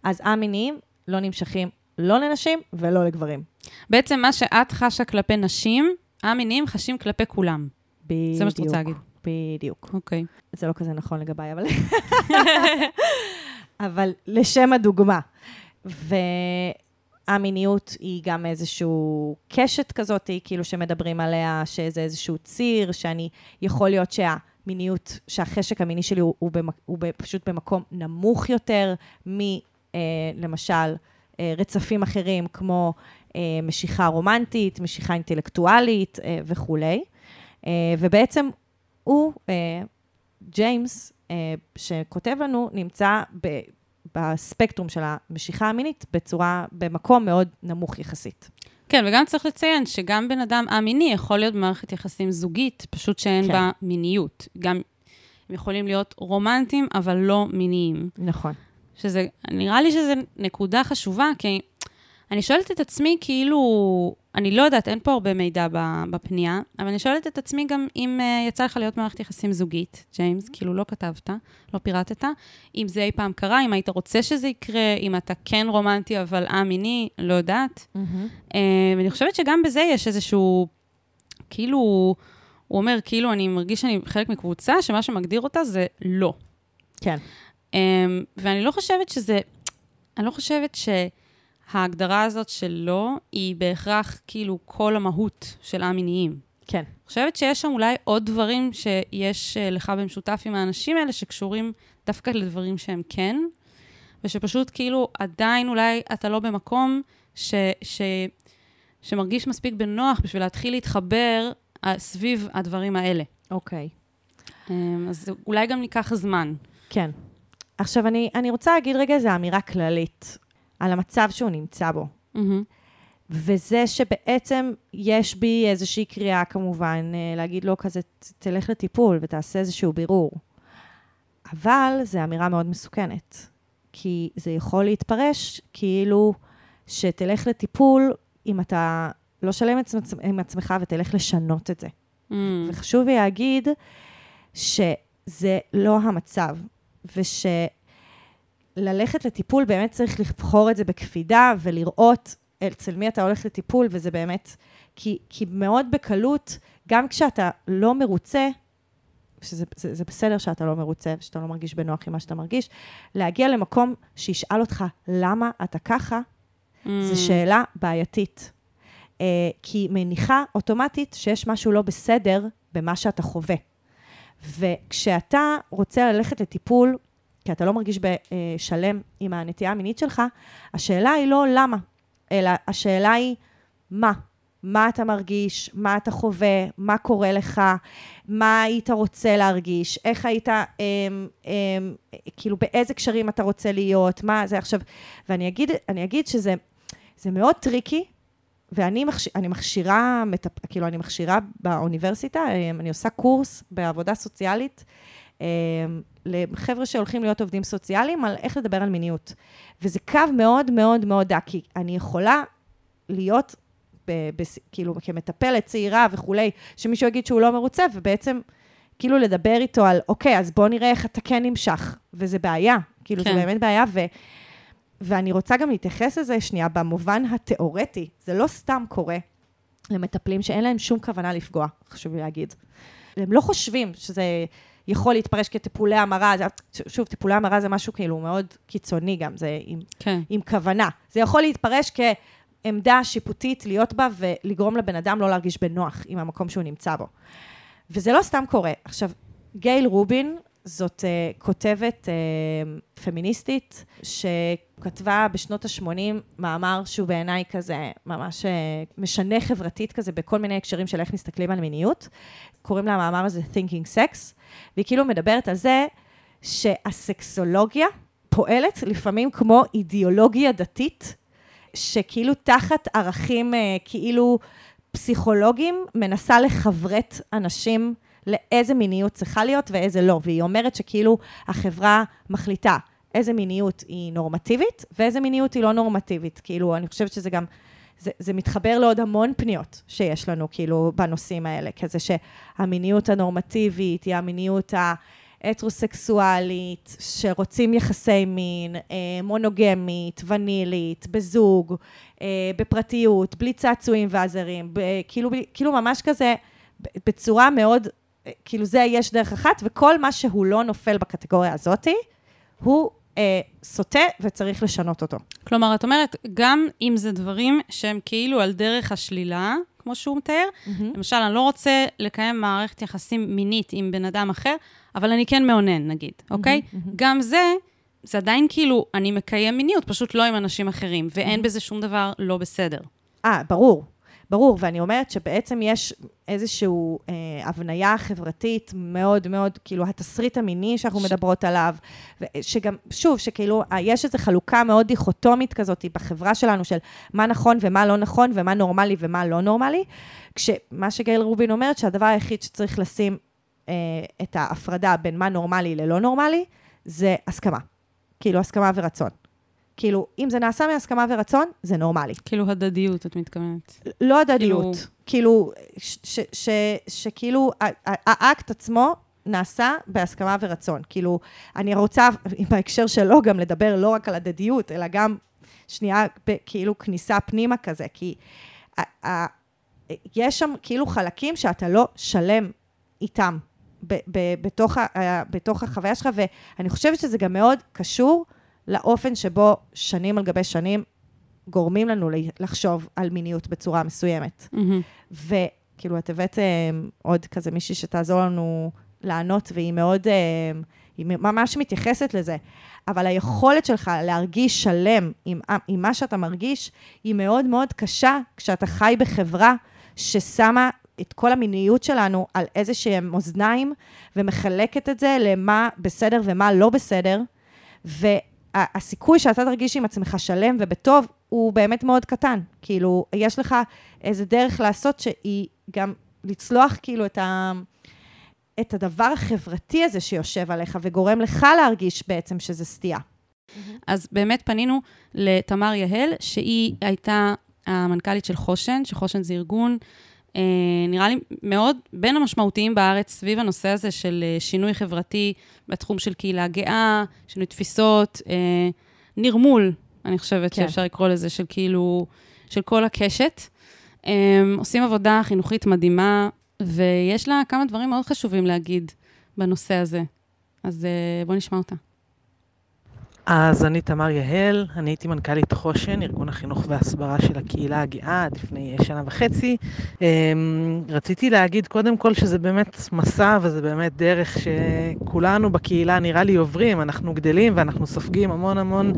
אז א-מיניים לא נמשכים לא לנשים ולא לגברים. בעצם מה שאת חשה כלפי נשים, א-מיניים חשים כלפי כולם. בדיוק. זה מה שאת רוצה להגיד. בדיוק. אוקיי. זה לא כזה נכון לגביי, אבל... אבל לשם הדוגמה. והמיניות היא גם איזשהו קשת כזאת, כאילו שמדברים עליה, שזה איזשהו ציר, שאני, יכול להיות שהמיניות, שהחשק המיני שלי הוא, הוא, במק, הוא פשוט במקום נמוך יותר מלמשל אה, רצפים אחרים, כמו אה, משיכה רומנטית, משיכה אינטלקטואלית אה, וכולי. אה, ובעצם הוא, אה, ג'יימס, אה, שכותב לנו, נמצא ב, בספקטרום של המשיכה המינית בצורה, במקום מאוד נמוך יחסית. כן, וגם צריך לציין שגם בן אדם א-מיני יכול להיות במערכת יחסים זוגית, פשוט שאין כן. בה מיניות. גם הם יכולים להיות רומנטיים, אבל לא מיניים. נכון. שזה, נראה לי שזו נקודה חשובה, כי אני שואלת את עצמי, כאילו, אני לא יודעת, אין פה הרבה מידע בפנייה, אבל אני שואלת את עצמי גם אם uh, יצא לך להיות במערכת יחסים זוגית, ג'יימס, כאילו לא כתבת, לא פירטת, אם זה אי פעם קרה, אם היית רוצה שזה יקרה, אם אתה כן רומנטי אבל א-מיני, לא יודעת. Uh, ואני חושבת שגם בזה יש איזשהו, כאילו, הוא אומר, כאילו, אני מרגיש שאני חלק מקבוצה, שמה שמגדיר אותה זה לא. כן. Um, ואני לא חושבת שזה, אני לא חושבת שההגדרה הזאת של לא, היא בהכרח כאילו כל המהות של א-מיניים. כן. אני חושבת שיש שם אולי עוד דברים שיש uh, לך במשותף עם האנשים האלה, שקשורים דווקא לדברים שהם כן, ושפשוט כאילו עדיין אולי אתה לא במקום ש, ש, שמרגיש מספיק בנוח בשביל להתחיל להתחבר uh, סביב הדברים האלה. אוקיי. Um, אז אולי גם ניקח זמן. כן. עכשיו, אני, אני רוצה להגיד רגע איזו אמירה כללית על המצב שהוא נמצא בו. Mm-hmm. וזה שבעצם יש בי איזושהי קריאה, כמובן, אה, להגיד לו כזה, "ת- תלך לטיפול ותעשה איזשהו בירור. אבל זו אמירה מאוד מסוכנת, כי זה יכול להתפרש כאילו שתלך לטיפול אם אתה לא שלם עם עצמך ותלך לשנות את זה. Mm. וחשוב לי להגיד שזה לא המצב, ושללכת לטיפול באמת צריך לבחור את זה בקפידה ולראות אצל מי אתה הולך לטיפול, וזה באמת... כי, כי מאוד בקלות, גם כשאתה לא מרוצה, שזה זה, זה בסדר שאתה לא מרוצה ושאתה לא מרגיש בנוח עם מה שאתה מרגיש, להגיע למקום שישאל אותך למה אתה ככה, Mm. זו שאלה בעייתית. Uh, כי מניחה אוטומטית שיש משהו לא בסדר במה שאתה חווה. וכשאתה רוצה ללכת לטיפול, כי אתה לא מרגיש בשלם עם הנטייה המינית שלך, השאלה היא לא למה, אלא השאלה היא מה. מה אתה מרגיש, מה אתה חווה, מה קורה לך, מה היית רוצה להרגיש, איך היית, אמ, אמ, כאילו באיזה קשרים אתה רוצה להיות, מה זה? עכשיו, ואני אגיד, אגיד שזה זה מאוד tricky, ואני מכשי, אני מכשירה, מטפ, כאילו אני מכשירה באוניברסיטה, אמ, אני עושה קורס בעבודה סוציאלית לחבר'ה שהולכים להיות עובדים סוציאליים על איך לדבר על מיניות. וזה קו מאוד מאוד מאוד דק, כי אני יכולה להיות, ב, ב, כאילו כמטפלת צעירה וכולי, שמישהו יגיד שהוא לא מרוצה, ובעצם כאילו לדבר איתו על, אוקיי, אז בוא נראה איך אתה כן נמשך, וזה בעיה, כאילו כן. זה באמת בעיה, ו... ואני רוצה גם להתייחס לזה שנייה במובן התיאורטי. זה לא סתם קורה למטפלים שאין להם שום כוונה לפגוע, חשוב לי להגיד. הם לא חושבים שזה יכול להתפרש כטיפולי המרה, זה, שוב, טיפולי המרה זה משהו כאילו מאוד קיצוני גם, זה עם, כן. עם כוונה. זה יכול להתפרש כעמדה שיפוטית להיות בה ולגרום לבן אדם לא להרגיש בנוח עם המקום שהוא נמצא בו. וזה לא סתם קורה. עכשיו, גייל רובין זאת uh, כותבת uh, פמיניסטית, שכתבה בשנות ה-80 מאמר שהוא בעיניי כזה ממש uh, משנה חברתית כזה בכל מיני הקשרים של איך מסתכלים על מיניות. קוראים למאמר הזה Thinking Sex, והיא כאילו מדברת על זה שהסקסולוגיה פועלת לפעמים כמו אידיאולוגיה דתית, שכאילו תחת ערכים uh, כאילו פסיכולוגיים מנסה לחברת אנשים לאיזה מיניות צריכה להיות ואיזה לא. והיא אומרת שכאילו החברה מחליטה איזה מיניות היא נורמטיבית ואיזה מיניות היא לא נורמטיבית. כאילו, אני חושבת שזה גם, זה, זה מתחבר לעוד המון פניות שיש לנו, כאילו, בנושאים האלה. כזה שהמיניות הנורמטיבית היא המיניות ה... הטרוסקסואלית, שרוצים יחסי מין, אה, מונוגמית, ונילית, בזוג, אה, בפרטיות, בלי צעצועים ועזרים, כאילו, כאילו ממש כזה, בצורה מאוד, כאילו זה יש דרך אחת, וכל מה שהוא לא נופל בקטגוריה הזאתי, הוא אה, סוטה וצריך לשנות אותו. כלומר, את אומרת, גם אם זה דברים שהם כאילו על דרך השלילה, כמו שהוא מתאר, mm-hmm. למשל, אני לא רוצה לקיים מערכת יחסים מינית עם בן אדם אחר, אבל אני כן מאונן, נגיד, אוקיי? Mm-hmm. גם זה, זה עדיין כאילו, אני מקיים מיניות, פשוט לא עם אנשים אחרים, ואין mm-hmm. בזה שום דבר לא בסדר. אה, ברור. ברור, ואני אומרת שבעצם יש איזושהי אה, הבניה חברתית מאוד מאוד, כאילו, התסריט המיני שאנחנו ש... מדברות עליו, שגם, שוב, שכאילו, יש איזו חלוקה מאוד דיכוטומית כזאת בחברה שלנו, של מה נכון ומה לא נכון, ומה נורמלי ומה לא נורמלי, כשמה שגייל רובין אומרת, שהדבר היחיד שצריך לשים אה, את ההפרדה בין מה נורמלי ללא נורמלי, זה הסכמה. כאילו, הסכמה ורצון. כאילו, אם זה נעשה מהסכמה ורצון, זה נורמלי. כאילו הדדיות, את מתכוונת. לא הדדיות. כאילו, שכאילו, האקט עצמו נעשה בהסכמה ורצון. כאילו, אני רוצה, בהקשר שלו, גם לדבר לא רק על הדדיות, אלא גם שנייה, כאילו, כניסה פנימה כזה, כי יש שם כאילו חלקים שאתה לא שלם איתם בתוך, בתוך החוויה שלך, ואני חושבת שזה גם מאוד קשור לאופן שבו שנים על גבי שנים גורמים לנו לחשוב על מיניות בצורה מסוימת. Mm-hmm. וכאילו, את הבאת אה, עוד כזה מישהי שתעזור לנו לענות, והיא מאוד, אה, היא ממש מתייחסת לזה. אבל היכולת שלך להרגיש שלם עם, עם מה שאתה מרגיש, היא מאוד מאוד קשה כשאתה חי בחברה ששמה את כל המיניות שלנו על איזה שהם אוזניים, ומחלקת את זה למה בסדר ומה לא בסדר. והסיכוי שאתה תרגיש עם עצמך שלם ובטוב, הוא באמת מאוד קטן. כאילו, יש לך איזה דרך לעשות שהיא גם לצלוח כאילו את, ה, את הדבר החברתי הזה שיושב עליך וגורם לך להרגיש בעצם שזה סטייה. אז באמת פנינו לתמר יהל, שהיא הייתה המנכ"לית של חושן, שחושן זה ארגון נראה לי מאוד בין המשמעותיים בארץ סביב הנושא הזה של אה, שינוי חברתי בתחום של קהילה גאה, שינוי תפיסות, אה, נרמול, אני חושבת כן. שאפשר לקרוא לזה, של כאילו, של כל הקשת. עושים עבודה חינוכית מדהימה, ויש לה כמה דברים מאוד חשובים להגיד בנושא הזה. אז בואו נשמע אותה. אז אני תמר יהל, אני הייתי מנכ"לית חושן, ארגון החינוך וההסברה של הקהילה הגאה עד לפני שנה וחצי. אמ, רציתי להגיד קודם כל שזה באמת מסע וזה באמת דרך שכולנו בקהילה נראה לי עוברים, אנחנו גדלים ואנחנו סופגים המון המון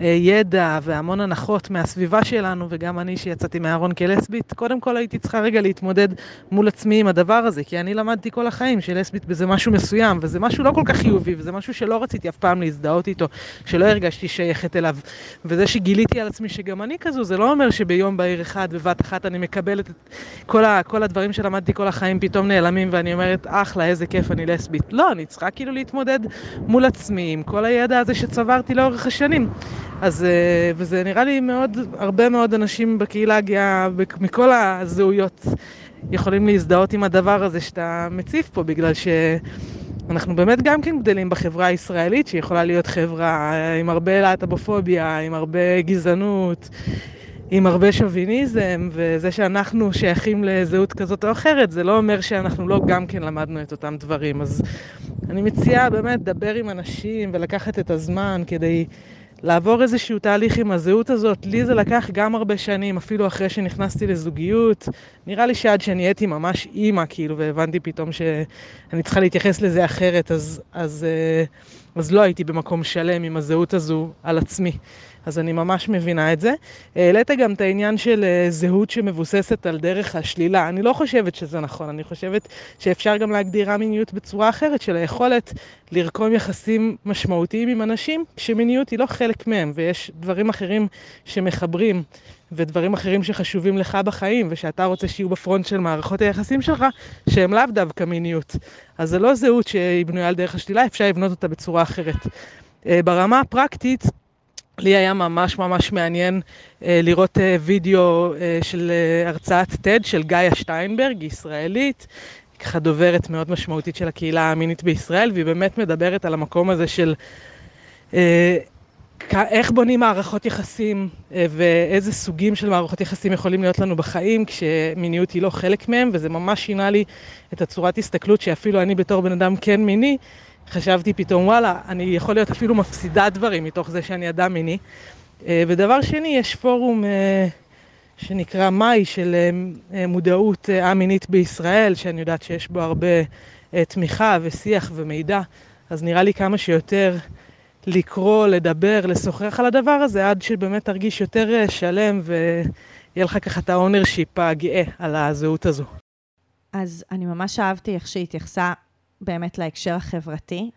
אה, ידע והמון הנחות מהסביבה שלנו, וגם אני שיצאתי מהארון כלסבית, קודם כל הייתי צריכה רגע להתמודד מול עצמי עם הדבר הזה, כי אני למדתי כל החיים שלסבית בזה משהו מסוים, וזה משהו לא כל כך חיובי, וזה משהו שלא רציתי אף פעם להזדהות איתו. שלא הרגשתי שייכת אליו. וזה שגיליתי על עצמי שגם אני כזו, זה לא אומר שביום בהיר אחד, בבת אחת, אני מקבלת את כל, ה, כל הדברים שלמדתי כל החיים פתאום נעלמים, ואני אומרת, אחלה, איזה כיף, אני לסבית. לא, אני צריכה כאילו להתמודד מול עצמי עם כל הידע הזה שצברתי לאורך השנים. אז, אה, וזה נראה לי מאוד, הרבה מאוד אנשים בקהילה הגאה, מכל הזהויות, יכולים להזדהות עם הדבר הזה שאתה מציף פה, בגלל ש... אנחנו באמת גם כן גדלים בחברה הישראלית, שיכולה להיות חברה עם הרבה להט"בופוביה, עם הרבה גזענות, עם הרבה שוביניזם, וזה שאנחנו שייכים לזהות כזאת או אחרת, זה לא אומר שאנחנו לא גם כן למדנו את אותם דברים. אז אני מציעה באמת לדבר עם אנשים ולקחת את הזמן כדי לעבור איזשהו תהליך עם הזהות הזאת. לי זה לקח גם הרבה שנים, אפילו אחרי שנכנסתי לזוגיות. נראה לי שעד שנהייתי ממש אימא, כאילו, והבנתי פתאום שאני צריכה להתייחס לזה אחרת, אז, אז, אה, אז לא הייתי במקום שלם עם הזהות הזו על עצמי. אז אני ממש מבינה את זה. העלית גם את העניין של אה, זהות שמבוססת על דרך השלילה. אני לא חושבת שזה נכון, אני חושבת שאפשר גם להגדיר א-מיניות בצורה אחרת, של היכולת לרקום יחסים משמעותיים עם אנשים, שמיניות היא לא חלק מהם, ויש דברים אחרים שמחברים. ודברים אחרים שחשובים לך בחיים, ושאתה רוצה שיהיו בפרונט של מערכות היחסים שלך, שהם לאו דווקא מיניות. אז זה לא זהות שהיא בנויה על דרך השלילה, אפשר לבנות אותה בצורה אחרת. אה, ברמה הפרקטית, לי היה ממש ממש מעניין אה, לראות אה, וידאו אה, של אה, הרצאת TED של גאיה שטיינברג, ישראלית, ככה דוברת מאוד משמעותית של הקהילה המינית בישראל, והיא באמת מדברת על המקום הזה של אה, איך בונים מערכות יחסים אה, ואיזה סוגים של מערכות יחסים יכולים להיות לנו בחיים כשמיניות היא לא חלק מהם, וזה ממש שינה לי את הצורת הסתכלות שאפילו אני בתור בן אדם כן מיני, חשבתי פתאום, וואלה, אני יכול להיות אפילו מפסידה דברים מתוך זה שאני אדם מיני. אה, ודבר שני, יש פורום אה, שנקרא מאי של אה, מודעות א-מינית בישראל, שאני יודעת שיש בו הרבה תמיכה ושיח ומידע, אז נראה לי כמה שיותר לקרוא, לדבר, לשוחח על הדבר הזה, עד שבאמת תרגיש יותר שלם ויהיה לך ככה את ה ownership הגאה על הזהות הזו. אז אני ממש אהבתי איך שהיא התייחסה באמת להקשר החברתי.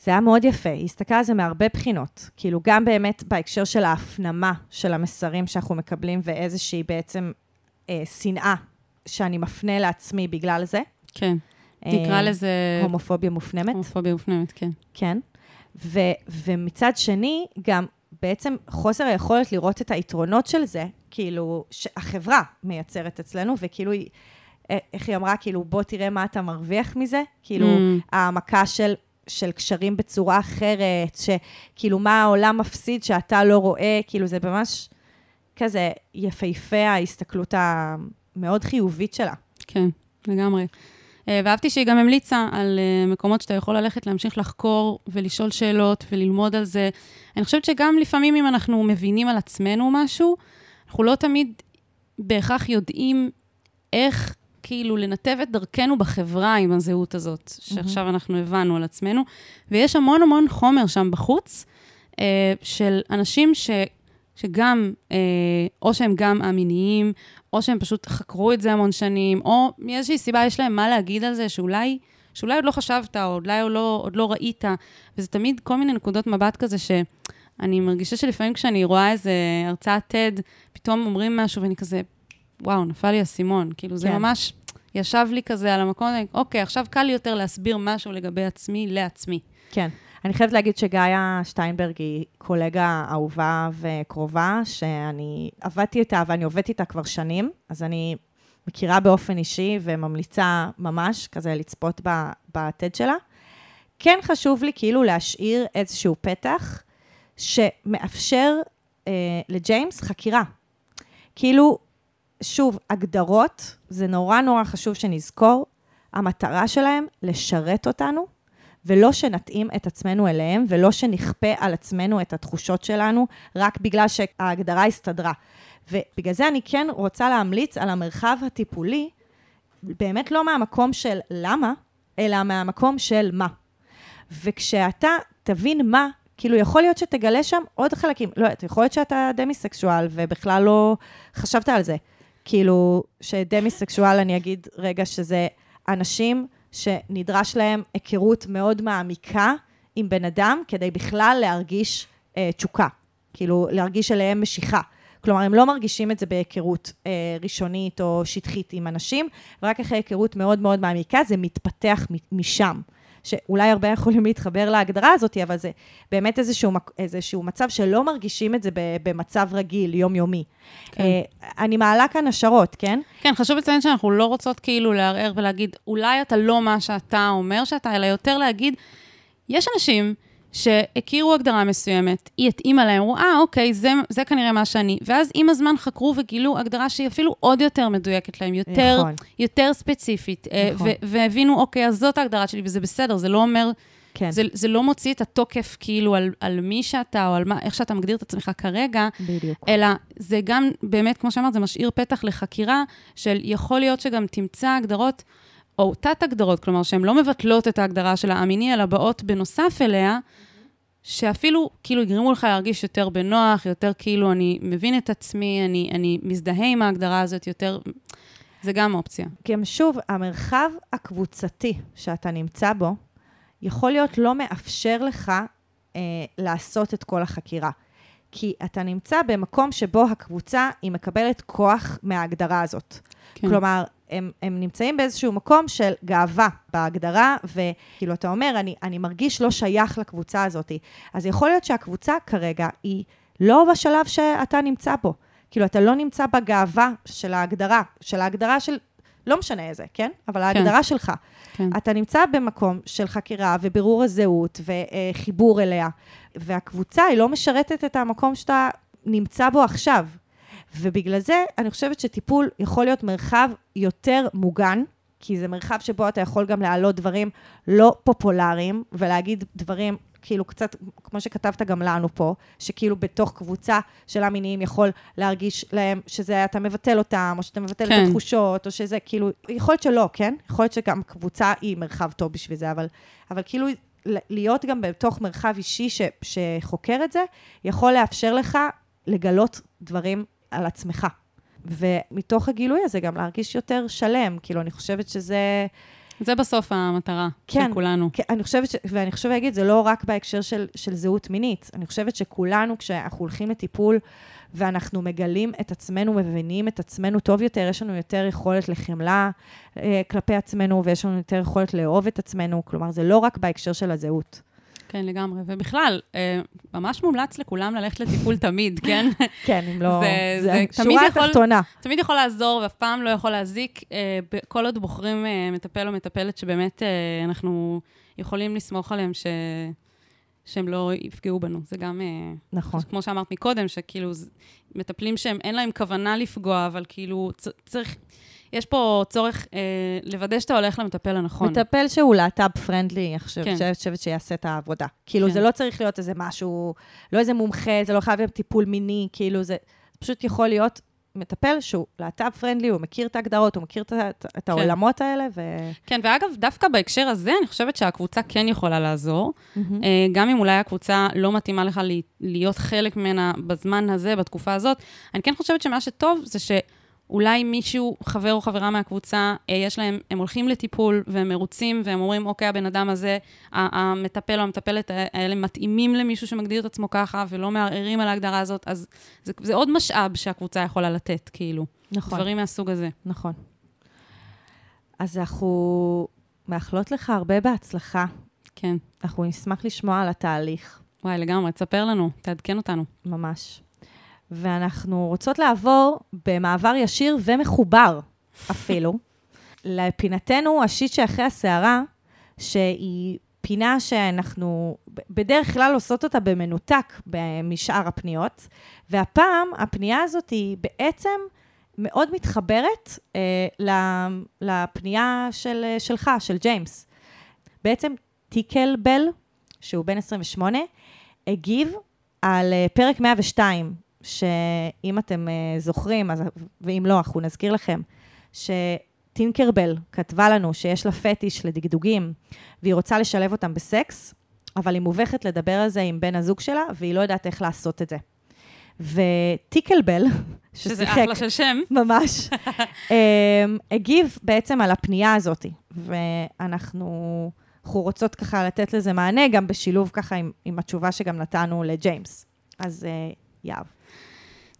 זה היה מאוד יפה, היא הסתכלה על זה מהרבה בחינות. כאילו, גם באמת בהקשר של ההפנמה של המסרים שאנחנו מקבלים, ואיזושהי בעצם אה, שנאה שאני מפנה לעצמי בגלל זה. כן. אה, נקרא לזה הומופוביה מופנמת. הומופוביה מופנמת, כן. כן. ו, ומצד שני, גם בעצם חוסר היכולת לראות את היתרונות של זה, כאילו, שהחברה מייצרת אצלנו, וכאילו היא, אה, איך היא אמרה, כאילו, בוא תראה מה אתה מרוויח מזה, כאילו, Mm. העמקה של, של קשרים בצורה אחרת, שכאילו, מה העולם מפסיד שאתה לא רואה, כאילו, זה ממש כזה יפהפה ההסתכלות המאוד חיובית שלה. כן, לגמרי. אה, ואהבתי שהיא גם המליצה על אה, מקומות שאתה יכול ללכת להמשיך לחקור ולשאול שאלות וללמוד על זה. אני חושבת שגם לפעמים אם אנחנו מבינים על עצמנו משהו, אנחנו לא תמיד בהכרח יודעים איך כאילו לנתב את דרכנו בחברה עם הזהות הזאת, שעכשיו אנחנו הבנו על עצמנו. ויש המון המון חומר שם בחוץ, אה, של אנשים ש... שגם, אה, או שהם גם א-מיניים, או שהם פשוט חקרו את זה המון שנים, או מאיזושהי סיבה יש להם מה להגיד על זה, שאולי, שאולי עוד לא חשבת, או אולי עוד לא, עוד לא ראית, וזה תמיד כל מיני נקודות מבט כזה שאני מרגישה שלפעמים כשאני רואה איזה הרצאת TED, פתאום אומרים משהו ואני כזה, וואו, נפל לי האסימון. כאילו, זה כן. ממש ישב לי כזה על המקום, אוקיי, עכשיו קל לי יותר להסביר משהו לגבי עצמי לעצמי. כן. אני חייבת להגיד שגאיה שטיינברג היא קולגה אהובה וקרובה, שאני עבדתי איתה ואני עובדת איתה כבר שנים, אז אני מכירה באופן אישי וממליצה ממש כזה לצפות בטד שלה. כן חשוב לי כאילו להשאיר איזשהו פתח שמאפשר אה, לג'יימס חקירה. כאילו, שוב, הגדרות, זה נורא נורא חשוב שנזכור, המטרה שלהם לשרת אותנו, ולא שנתאים את עצמנו אליהם, ולא שנכפה על עצמנו את התחושות שלנו, רק בגלל שההגדרה הסתדרה. ובגלל זה אני כן רוצה להמליץ על המרחב הטיפולי, באמת לא מהמקום של למה, אלא מהמקום של מה. וכשאתה תבין מה, כאילו יכול להיות שתגלה שם עוד חלקים. לא יודעת, יכול להיות שאתה דמיסקסואל ובכלל לא חשבת על זה. כאילו, שדמיסקסואל, אני אגיד רגע שזה אנשים שנדרש להם היכרות מאוד מעמיקה עם בן אדם, כדי בכלל להרגיש אה, תשוקה. כאילו, להרגיש אליהם משיכה. כלומר, הם לא מרגישים את זה בהיכרות אה, ראשונית או שטחית עם אנשים, ורק אחרי היכרות מאוד מאוד מעמיקה זה מתפתח משם. שאולי הרבה יכולים להתחבר להגדרה הזאת, אבל זה באמת איזשהו, איזשהו מצב שלא מרגישים את זה במצב רגיל, יומיומי. כן. אה, אני מעלה כאן השערות, כן? כן, חשוב לציין שאנחנו לא רוצות כאילו לערער ולהגיד, אולי אתה לא מה שאתה אומר שאתה, אלא יותר להגיד, יש אנשים שהכירו הגדרה מסוימת, היא התאימה להם, אמרו, אה, אוקיי, זה, זה כנראה מה שאני. ואז עם הזמן חקרו וגילו הגדרה שהיא אפילו עוד יותר מדויקת להם, יותר, נכון. יותר ספציפית. אה, נכון. והבינו, אוקיי, אז זאת ההגדרה שלי, וזה בסדר, זה לא אומר, כן. זה, זה לא מוציא את התוקף כאילו על, על מי שאתה, או על מה, איך שאתה מגדיר את עצמך כרגע, בדיוק. אלא זה גם, באמת, כמו שאמרת, זה משאיר פתח לחקירה של יכול להיות שגם תמצא הגדרות, או תת-הגדרות, כלומר, שהן לא מבטלות את ההגדרה של הא-מיני, אלא באות בנוסף אליה, שאפילו כאילו יגרמו לך להרגיש יותר בנוח, יותר כאילו אני מבין את עצמי, אני, אני מזדהה עם ההגדרה הזאת יותר, זה גם אופציה. גם שוב, המרחב הקבוצתי שאתה נמצא בו, יכול להיות לא מאפשר לך אה, לעשות את כל החקירה. כי אתה נמצא במקום שבו הקבוצה, היא מקבלת כוח מההגדרה הזאת. כן. כלומר, הם, הם נמצאים באיזשהו מקום של גאווה בהגדרה, וכאילו, אתה אומר, אני, אני מרגיש לא שייך לקבוצה הזאת. אז יכול להיות שהקבוצה כרגע היא לא בשלב שאתה נמצא בו. כאילו, אתה לא נמצא בגאווה של ההגדרה, של ההגדרה של, לא משנה איזה, כן? אבל ההגדרה כן. שלך. כן. אתה נמצא במקום של חקירה ובירור הזהות וחיבור אליה, והקבוצה היא לא משרתת את המקום שאתה נמצא בו עכשיו. ובגלל זה אני חושבת שטיפול יכול להיות מרחב יותר מוגן, כי זה מרחב שבו אתה יכול גם להעלות דברים לא פופולריים, ולהגיד דברים כאילו קצת, כמו שכתבת גם לנו פה, שכאילו בתוך קבוצה של המיניים יכול להרגיש להם שזה, אתה מבטל אותם, או שאתה מבטל כן. את התחושות, או שזה כאילו, יכול להיות שלא, כן? יכול להיות שגם קבוצה היא מרחב טוב בשביל זה, אבל, אבל כאילו להיות גם בתוך מרחב אישי ש, שחוקר את זה, יכול לאפשר לך לגלות דברים על עצמך. ומתוך הגילוי הזה גם להרגיש יותר שלם. כאילו, אני חושבת שזה... זה בסוף המטרה כן, של כולנו. כן, אני חושבת, ש... ואני חושבת להגיד, זה לא רק בהקשר של, של זהות מינית. אני חושבת שכולנו, כשאנחנו הולכים לטיפול ואנחנו מגלים את עצמנו, מבינים את עצמנו טוב יותר, יש לנו יותר יכולת לחמלה אה, כלפי עצמנו, ויש לנו יותר יכולת לאהוב את עצמנו. כלומר, זה לא רק בהקשר של הזהות. כן, לגמרי. ובכלל, אה, ממש מומלץ לכולם ללכת לטיפול תמיד, כן? כן, אם לא... זה, זה, זה שורה התחתונה. תמיד יכול לעזור, ואף פעם לא יכול להזיק, אה, כל עוד בוחרים אה, מטפל או מטפלת שבאמת אנחנו יכולים לסמוך עליהם ש... שהם לא יפגעו בנו. זה גם... נכון. כמו שאמרת מקודם, שכאילו, מטפלים שהם, אין להם כוונה לפגוע, אבל כאילו, צריך... יש פה צורך אה, לוודא שאתה הולך למטפל הנכון. מטפל שהוא להט"ב פרנדלי, אני חושבת, כן. חושבת שיעשה את העבודה. כאילו, כן. זה לא צריך להיות איזה משהו, לא איזה מומחה, זה לא חייב להיות טיפול מיני, כאילו, זה פשוט יכול להיות מטפל שהוא להט"ב פרנדלי, הוא מכיר את ההגדרות, הוא מכיר את, את, את כן. העולמות האלה, ו... כן, ואגב, דווקא בהקשר הזה, אני חושבת שהקבוצה כן יכולה לעזור. Mm-hmm. גם אם אולי הקבוצה לא מתאימה לך להיות חלק ממנה בזמן הזה, בתקופה הזאת, אני כן חושבת שמה שטוב זה ש... אולי מישהו, חבר או חברה מהקבוצה, אה, יש להם, הם הולכים לטיפול והם מרוצים, והם אומרים, אוקיי, הבן אדם הזה, המטפל או המטפלת האלה מתאימים למישהו שמגדיר את עצמו ככה, ולא מערערים על ההגדרה הזאת, אז זה, זה עוד משאב שהקבוצה יכולה לתת, כאילו. נכון. דברים מהסוג הזה. נכון. אז אנחנו מאחלות לך הרבה בהצלחה. כן. אנחנו נשמח לשמוע על התהליך. וואי, לגמרי, תספר לנו, תעדכן אותנו. ממש. ואנחנו רוצות לעבור במעבר ישיר ומחובר אפילו, לפינתנו השיט שאחרי הסערה, שהיא פינה שאנחנו בדרך כלל עושות אותה במנותק משאר הפניות, והפעם הפנייה הזאת היא בעצם מאוד מתחברת אה, לפנייה של, שלך, של ג'יימס. בעצם טיקל בל, שהוא בן 28, הגיב על אה, פרק 102 שאם אתם uh, זוכרים, אז, ואם לא, אנחנו נזכיר לכם, שטינקרבל כתבה לנו שיש לה פטיש לדגדוגים, והיא רוצה לשלב אותם בסקס, אבל היא מובכת לדבר על זה עם בן הזוג שלה, והיא לא יודעת איך לעשות את זה. וטיקלבל, ששיחק... שזה אחלה של שם. ממש. um, הגיב בעצם על הפנייה הזאת, ואנחנו אנחנו רוצות ככה לתת לזה מענה, גם בשילוב ככה עם, עם התשובה שגם נתנו לג'יימס. אז uh, יהב.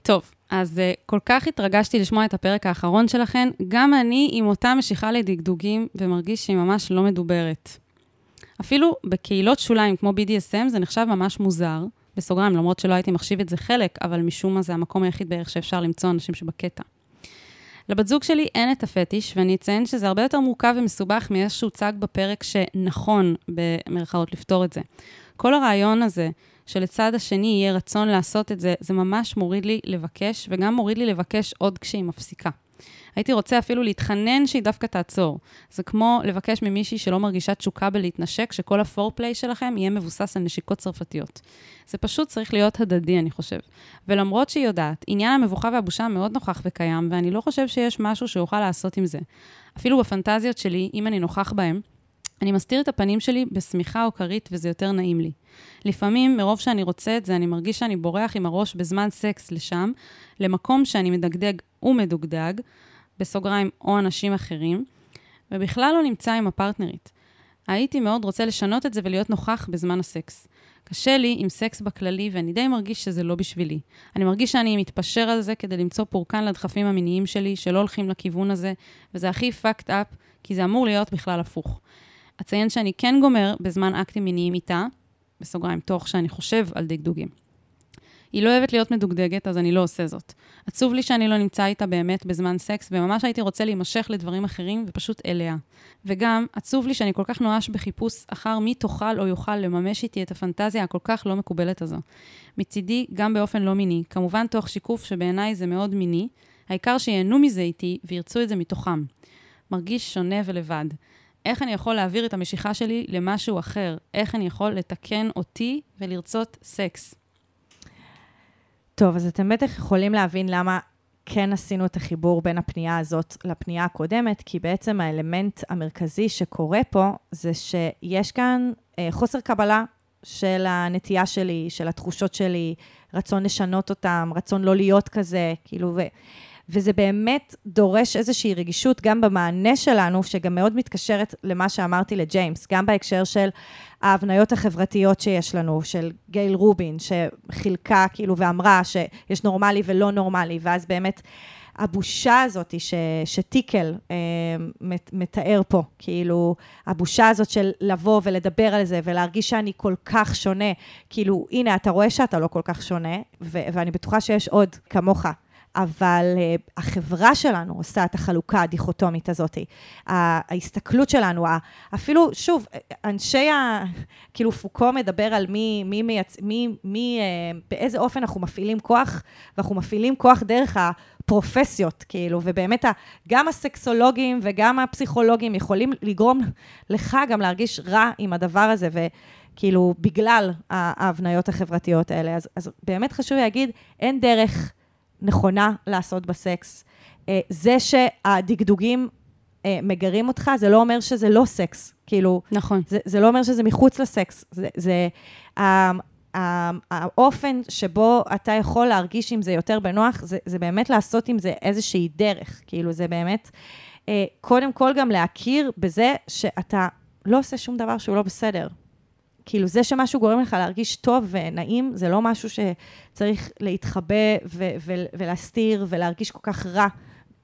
טוב, אז uh, כל כך התרגשתי לשמוע את הפרק האחרון שלכם. גם אני עם אותה משיכה לדגדוגים, ומרגיש שהיא ממש לא מדוברת. אפילו בקהילות שוליים כמו BDSM זה נחשב ממש מוזר, בסוגריים, למרות שלא הייתי מחשיב את זה חלק, אבל משום מה זה המקום היחיד בערך שאפשר למצוא אנשים שבקטע. לבת זוג שלי אין את הפטיש, ואני אציין שזה הרבה יותר מורכב ומסובך מאיך שהוצג בפרק שנכון, במרכאות, לפתור את זה. כל הרעיון הזה שלצד השני יהיה רצון לעשות את זה, זה ממש מוריד לי לבקש, וגם מוריד לי לבקש עוד כשהיא מפסיקה. הייתי רוצה אפילו להתחנן שהיא דווקא תעצור. זה כמו לבקש ממישהי שלא מרגישה תשוקה בלהתנשק, שכל הפורפליי שלכם יהיה מבוסס על נשיקות צרפתיות. זה פשוט צריך להיות הדדי, אני חושב. ולמרות שהיא יודעת, עניין המבוכה והבושה מאוד נוכח וקיים, ואני לא חושב שיש משהו שאוכל לעשות עם זה. אפילו בפנטזיות שלי, אם אני נוכח בהם, אני מסתיר את הפנים שלי בשמיכה או כרית וזה יותר נעים לי. לפעמים, מרוב שאני רוצה את זה, אני מרגיש שאני בורח עם הראש בזמן סקס לשם, למקום שאני מדגדג ומדוגדג, בסוגריים או אנשים אחרים, ובכלל לא נמצא עם הפרטנרית. הייתי מאוד רוצה לשנות את זה ולהיות נוכח בזמן הסקס. קשה לי עם סקס בכללי, ואני די מרגיש שזה לא בשבילי. אני מרגיש שאני מתפשר על זה כדי למצוא פורקן לדחפים המיניים שלי, שלא הולכים לכיוון הזה, וזה הכי fucked up, כי זה אמור להיות בכלל הפוך. אציין שאני כן גומר בזמן אקטים מיניים איתה, בסוגריים, תוך שאני חושב על דגדוגים. היא לא אוהבת להיות מדוגדגת, אז אני לא עושה זאת. עצוב לי שאני לא נמצא איתה באמת בזמן סקס, וממש הייתי רוצה להימשך לדברים אחרים ופשוט אליה. וגם, עצוב לי שאני כל כך נואש בחיפוש אחר מי תוכל או יוכל לממש איתי את הפנטזיה הכל כך לא מקובלת הזו. מצידי, גם באופן לא מיני, כמובן תוך שיקוף שבעיניי זה מאוד מיני, העיקר שיהנו מזה איתי וירצו את זה מתוכם. מרגיש שונה ולבד. איך אני יכול להעביר את המשיכה שלי למשהו אחר? איך אני יכול לתקן אותי ולרצות סקס? טוב, אז אתם בטח יכולים להבין למה כן עשינו את החיבור בין הפנייה הזאת לפנייה הקודמת, כי בעצם האלמנט המרכזי שקורה פה זה שיש כאן אה, חוסר קבלה של הנטייה שלי, של התחושות שלי, רצון לשנות אותם, רצון לא להיות כזה, כאילו, ו... וזה באמת דורש איזושהי רגישות גם במענה שלנו, שגם מאוד מתקשרת למה שאמרתי לג'יימס, גם בהקשר של ההבניות החברתיות שיש לנו, של גייל רובין, שחילקה כאילו ואמרה שיש נורמלי ולא נורמלי, ואז באמת הבושה הזאת ש, שטיקל אה, מתאר פה, כאילו, הבושה הזאת של לבוא ולדבר על זה ולהרגיש שאני כל כך שונה, כאילו, הנה, אתה רואה שאתה לא כל כך שונה, ו- ואני בטוחה שיש עוד כמוך. אבל uh, החברה שלנו עושה את החלוקה הדיכוטומית הזאת. ההסתכלות שלנו, אפילו, שוב, אנשי ה... כאילו, פוקו מדבר על מי, מי מייצ... מי, מי, uh, באיזה אופן אנחנו מפעילים כוח, ואנחנו מפעילים כוח דרך הפרופסיות, כאילו, ובאמת, גם הסקסולוגים וגם הפסיכולוגים יכולים לגרום לך גם להרגיש רע עם הדבר הזה, ו... כאילו, בגלל ההבניות החברתיות האלה. אז, אז באמת חשוב להגיד, אין דרך נכונה לעשות בסקס. אה, זה שהדגדוגים אה, מגרים אותך, זה לא אומר שזה לא סקס. כאילו... נכון. זה, זה לא אומר שזה מחוץ לסקס. זה... זה האופן שבו אתה יכול להרגיש עם זה יותר בנוח, זה, זה באמת לעשות עם זה איזושהי דרך. כאילו, זה באמת, אה, קודם כל גם להכיר בזה שאתה לא עושה שום דבר שהוא לא בסדר. כאילו, זה שמשהו גורם לך להרגיש טוב ונעים, זה לא משהו שצריך להתחבא ו- ו- ולהסתיר ולהרגיש כל כך רע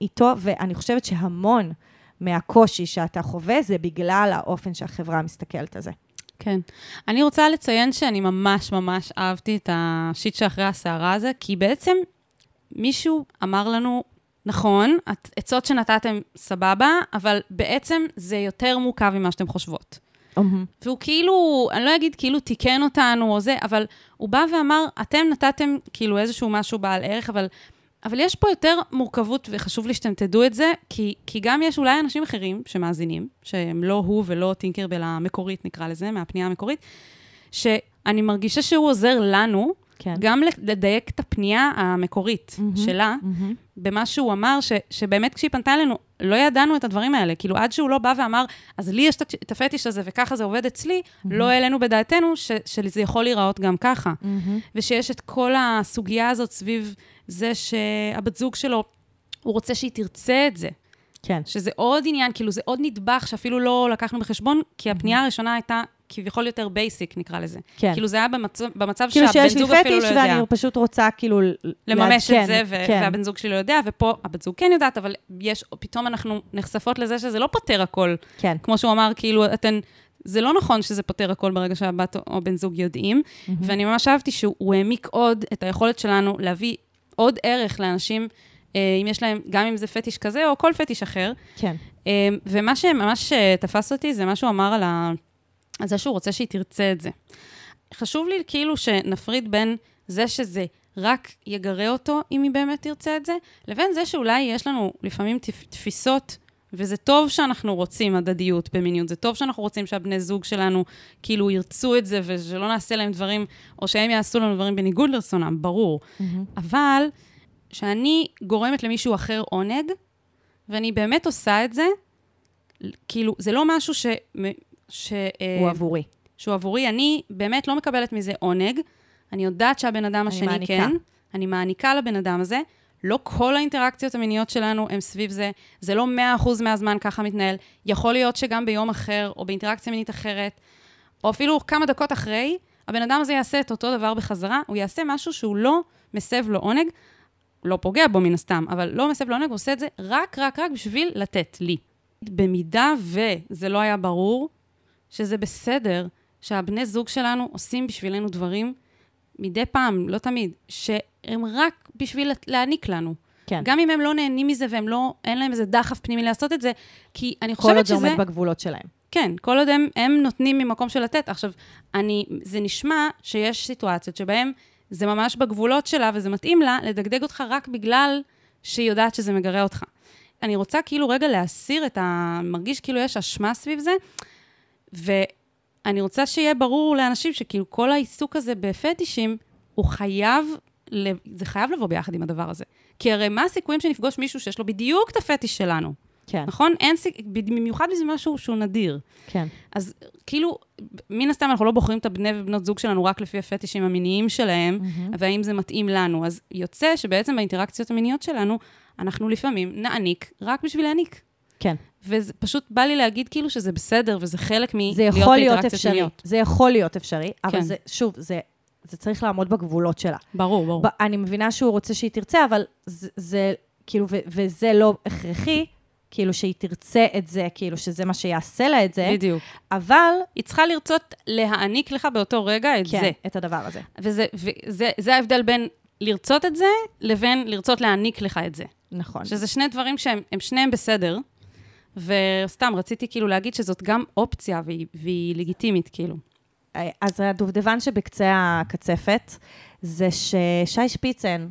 איתו, ואני חושבת שהמון מהקושי שאתה חווה זה בגלל האופן שהחברה מסתכלת על זה. כן. אני רוצה לציין שאני ממש ממש אהבתי את השיט שאחרי הסערה הזה, כי בעצם מישהו אמר לנו, נכון, עצות שנתתם סבבה, אבל בעצם זה יותר מורכב ממה שאתם חושבות. Mm-hmm. והוא כאילו, אני לא אגיד כאילו תיקן אותנו או זה, אבל הוא בא ואמר, אתם נתתם כאילו איזשהו משהו בעל ערך, אבל, אבל יש פה יותר מורכבות, וחשוב לי שאתם תדעו את זה, כי, כי גם יש אולי אנשים אחרים שמאזינים, שהם לא הוא ולא טינקרבל המקורית, נקרא לזה, מהפנייה המקורית, שאני מרגישה שהוא עוזר לנו, כן. גם לדייק את הפנייה המקורית mm-hmm, שלה, mm-hmm. במה שהוא אמר, ש, שבאמת כשהיא פנתה אלינו, לא ידענו את הדברים האלה. כאילו, עד שהוא לא בא ואמר, אז לי יש את הפטיש הזה וככה זה עובד אצלי, mm-hmm. לא העלינו בדעתנו ש, שזה יכול להיראות גם ככה. Mm-hmm. ושיש את כל הסוגיה הזאת סביב זה שהבת זוג שלו, הוא רוצה שהיא תרצה את זה. כן. שזה עוד עניין, כאילו, זה עוד נדבך שאפילו לא לקחנו בחשבון, כי הפנייה הראשונה הייתה כביכול יותר basic, נקרא לזה. כן. כאילו, זה היה במצב, במצב כאילו שהבן זוג אפילו לא יודע. כאילו שיש לי פטיש ואני פשוט רוצה כאילו... לממש את זה, ו- כן. והבן זוג שלי לא יודע, ופה הבת זוג כן יודעת, אבל יש, פתאום אנחנו נחשפות לזה שזה לא פותר הכל. כן. כמו שהוא אמר, כאילו, אתן... זה לא נכון שזה פותר הכל ברגע שהבת או בן זוג יודעים, mm-hmm. ואני ממש אהבתי שהוא העמיק עוד את היכולת שלנו להביא עוד ערך לאנשים, אה, אם יש להם, גם אם זה פטיש כזה או כל פטיש אחר. כן. אה, ומה שממש אה, תפס אותי זה מה שהוא אמר על ה... על זה שהוא רוצה שהיא תרצה את זה. חשוב לי כאילו שנפריד בין זה שזה רק יגרה אותו, אם היא באמת תרצה את זה, לבין זה שאולי יש לנו לפעמים תפיסות, וזה טוב שאנחנו רוצים הדדיות במיניות, זה טוב שאנחנו רוצים שהבני זוג שלנו כאילו ירצו את זה, ושלא נעשה להם דברים, או שהם יעשו לנו דברים בניגוד לרצונם, ברור. Mm-hmm. אבל שאני גורמת למישהו אחר עונג, ואני באמת עושה את זה, כאילו, זה לא משהו ש... ש... הוא עבורי. שהוא עבורי, אני באמת לא מקבלת מזה עונג. אני יודעת שהבן אדם השני מעניקה. כן. אני מעניקה לבן אדם הזה. לא כל האינטראקציות המיניות שלנו הם סביב זה. זה לא 100% מהזמן ככה מתנהל. יכול להיות שגם ביום אחר, או באינטראקציה מינית אחרת, או אפילו כמה דקות אחרי, הבן אדם הזה יעשה את אותו דבר בחזרה, הוא יעשה משהו שהוא לא מסב לו עונג, לא פוגע בו מן הסתם, אבל לא מסב לו עונג, הוא עושה את זה רק, רק, רק בשביל לתת לי. במידה וזה לא היה ברור, שזה בסדר שהבני זוג שלנו עושים בשבילנו דברים, מדי פעם, לא תמיד, שהם רק בשביל להעניק לנו. כן. גם אם הם לא נהנים מזה והם לא, אין להם איזה דחף פנימי לעשות את זה, כי אני כל חושבת עוד זה שזה... עומד בגבולות שלהם. כן, כל עוד הם, הם נותנים ממקום של לתת. עכשיו, אני, זה נשמע שיש סיטואציות שבהן זה ממש בגבולות שלה וזה מתאים לה לדגדג אותך רק בגלל שהיא יודעת שזה מגרה אותך. אני רוצה כאילו רגע להסיר את ה... מרגיש כאילו יש אשמה סביב זה, ואני רוצה שיהיה ברור לאנשים שכאילו כל העיסוק הזה בפטישים, הוא חייב, זה חייב לבוא ביחד עם הדבר הזה. כי הרי מה הסיכויים שנפגוש מישהו שיש לו בדיוק את הפטיש שלנו? כן, נכון? אין סיכ... במיוחד אם זה משהו שהוא נדיר. כן. אז כאילו, מן הסתם אנחנו לא בוחרים את הבני ובנות זוג שלנו רק לפי הפטישים המיניים שלהם, Mm-hmm. והאם זה מתאים לנו. אז יוצא שבעצם באינטראקציות המיניות שלנו, אנחנו לפעמים נעניק רק בשביל להעניק. כן. וזה פשוט בא לי להגיד כאילו שזה בסדר, וזה חלק מלהיות זה יכול להיות באינטראקציות אפשרי. מיניות. זה יכול להיות אפשרי, אבל כן. זה, שוב, זה, זה צריך לעמוד בגבולות שלה. ברור, ברור. אני מבינה שהוא רוצה שהיא תרצה, אבל זה, זה כאילו, ו- וזה לא הכרחי, כאילו שהיא תרצה את זה, כאילו שזה מה שיעשה לה את זה, בדיוק. אבל, היא צריכה לרצות להעניק לך באותו רגע את כן, זה. את הדבר הזה. וזה, וזה זה ההבדל בין לרצות את זה, לבין לרצות להעניק לך את זה. נכון. שזה שני דברים שהם הם שניהם בסדר, וסתם, רציתי כאילו להגיד שזאת גם אופציה, והיא, והיא לגיטימית, כאילו. אז הדובדבן שבקצה הקצפת, זה ששי שפיצן,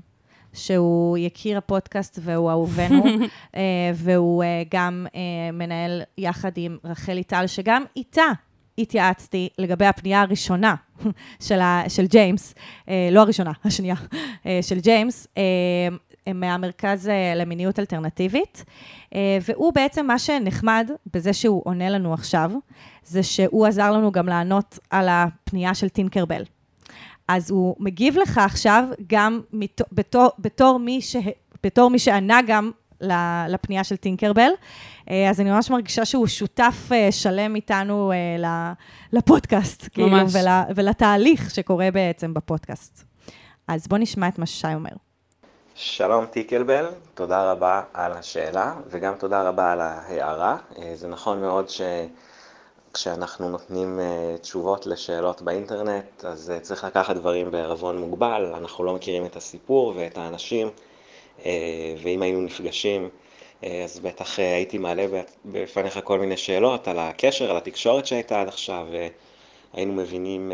שהוא יקיר הפודקאסט והוא אהובנו, אה, והוא אה, גם אה, מנהל יחד עם רחלי טל, שגם איתה התייעצתי לגבי הפנייה הראשונה של, ה, של ג'יימס, אה, לא הראשונה, השנייה, אה, של ג'יימס, אה, מהמרכז אה, למיניות אלטרנטיבית, אה, והוא בעצם, מה שנחמד בזה שהוא עונה לנו עכשיו, זה שהוא עזר לנו גם לענות על הפנייה של טינקרבל. אז הוא מגיב לך עכשיו גם בתור, בתור, מי ש, בתור מי שענה גם לפנייה של טינקרבל. אה, אז אני ממש מרגישה שהוא שותף שלם איתנו לפודקאסט, כאילו, ממש. ול, ולתהליך שקורה בעצם בפודקאסט. אז בוא נשמע את מה ששי אומר. שלום טיקלבל, תודה רבה על השאלה וגם תודה רבה על ההערה. אה, זה נכון מאוד שכשאנחנו נותנים אה, תשובות לשאלות באינטרנט, אז אה, צריך לקחת דברים בערבון מוגבל, אנחנו לא מכירים את הסיפור ואת האנשים, ואם היינו נפגשים, אז בטח הייתי מעלה בפניך כל מיני שאלות על הקשר, על התקשורת שהייתה עד עכשיו, והיינו מבינים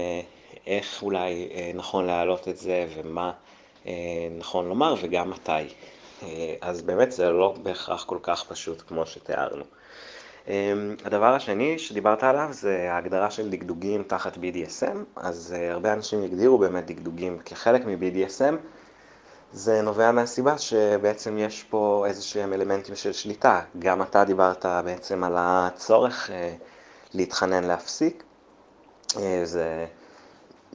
איך אולי נכון להעלות את זה ומה נכון לומר וגם מתי. אה, אז באמת זה לא בהכרח כל כך פשוט כמו שתיארנו. אה, הדבר השני שדיברת עליו זה ההגדרה של דגדוגים תחת BDSM, אז אה, הרבה אנשים הגדירו באמת דגדוגים כחלק מ-BDSM, זה נובע מהסיבה שבעצם יש פה איזה שהם אלמנטים של שליטה. גם אתה דיברת בעצם על הצורך אה, להתחנן להפסיק. אה, זה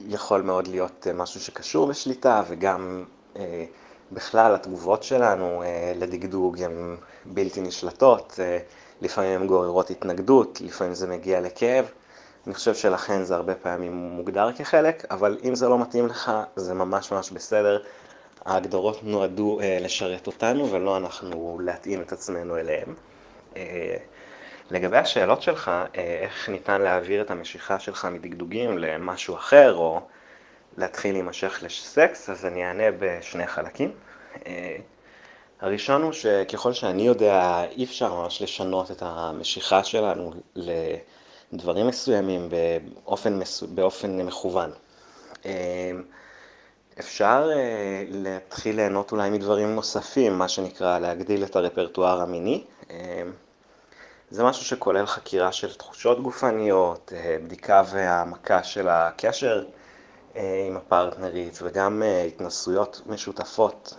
יכול מאוד להיות אה, משהו שקשור בשליטה וגם אה, בכלל התגובות שלנו אה, לדגדוג הן בלתי נשלטות, אה, לפעמים הן גוררות התנגדות, לפעמים זה מגיע לכאב. אני חושב שלכן זה הרבה פעמים מוגדר כחלק, אבל אם זה לא מתאים לך, זה ממש ממש בסדר. ההגדרות נועדו אה, לשרת אותנו ולא אנחנו להתאים את עצמנו אליהם. אה, לגבי השאלות שלך, אה, איך ניתן להעביר את המשיכה שלך מדגדוגים למשהו אחר, או להתחיל להימשך לסקס, אז אני אענה בשני חלקים. אה, הראשון הוא שככל שאני יודע, אי אפשר ממש לשנות את המשיכה שלנו לדברים מסוימים באופן, מסו... באופן מכוון. אה, אפשר להתחיל ליהנות אולי מדברים נוספים, מה שנקרא להגדיל את הרפרטואר המיני. זה משהו שכולל חקירה של תחושות גופניות, אה, בדיקה והעמקה של הקשר אה, עם הפרטנרית וגם אה, התנסויות משותפות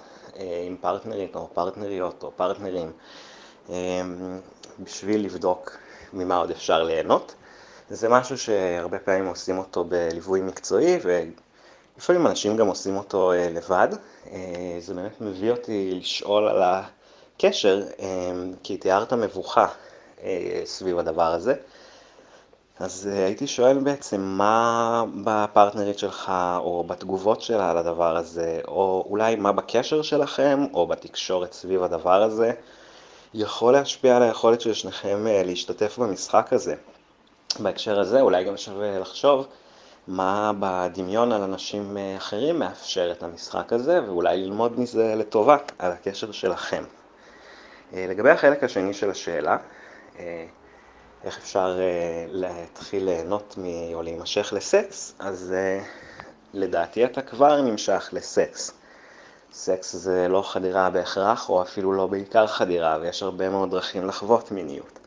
עם פרטנרית או פרטנריות או פרטנרים בשביל לבדוק ממה עוד אפשר ליהנות. זה משהו שהרבה פעמים עושים אותו בליווי מקצועי, ולפעמים אנשים גם עושים אותו לבד. זה באמת מביא אותי לשאול על הקשר, כי תיארת מבוכה סביב הדבר הזה. אז אה, הייתי שואל בעצם מה בפרטנרית שלך, או בתגובות שלה על הדבר הזה, או אולי מה בקשר שלכם, או בתקשורת סביב הדבר הזה, יכול להשפיע על היכולת של שניכם אה, להשתתף במשחק הזה. בהקשר הזה אולי גם שווה לחשוב מה בדמיון על אנשים אה, אחרים מאפשר את המשחק הזה, ואולי ללמוד מזה לטובה על הקשר שלכם. אה, לגבי החלק השני של השאלה, אה, איך אפשר uh, להתחיל ליהנות מ... או להימשך לסקס, אז uh, לדעתי אתה כבר נמשך לסקס. סקס זה לא חדירה בהכרח, או אפילו לא בעיקר חדירה, ויש הרבה מאוד דרכים לחוות מיניות.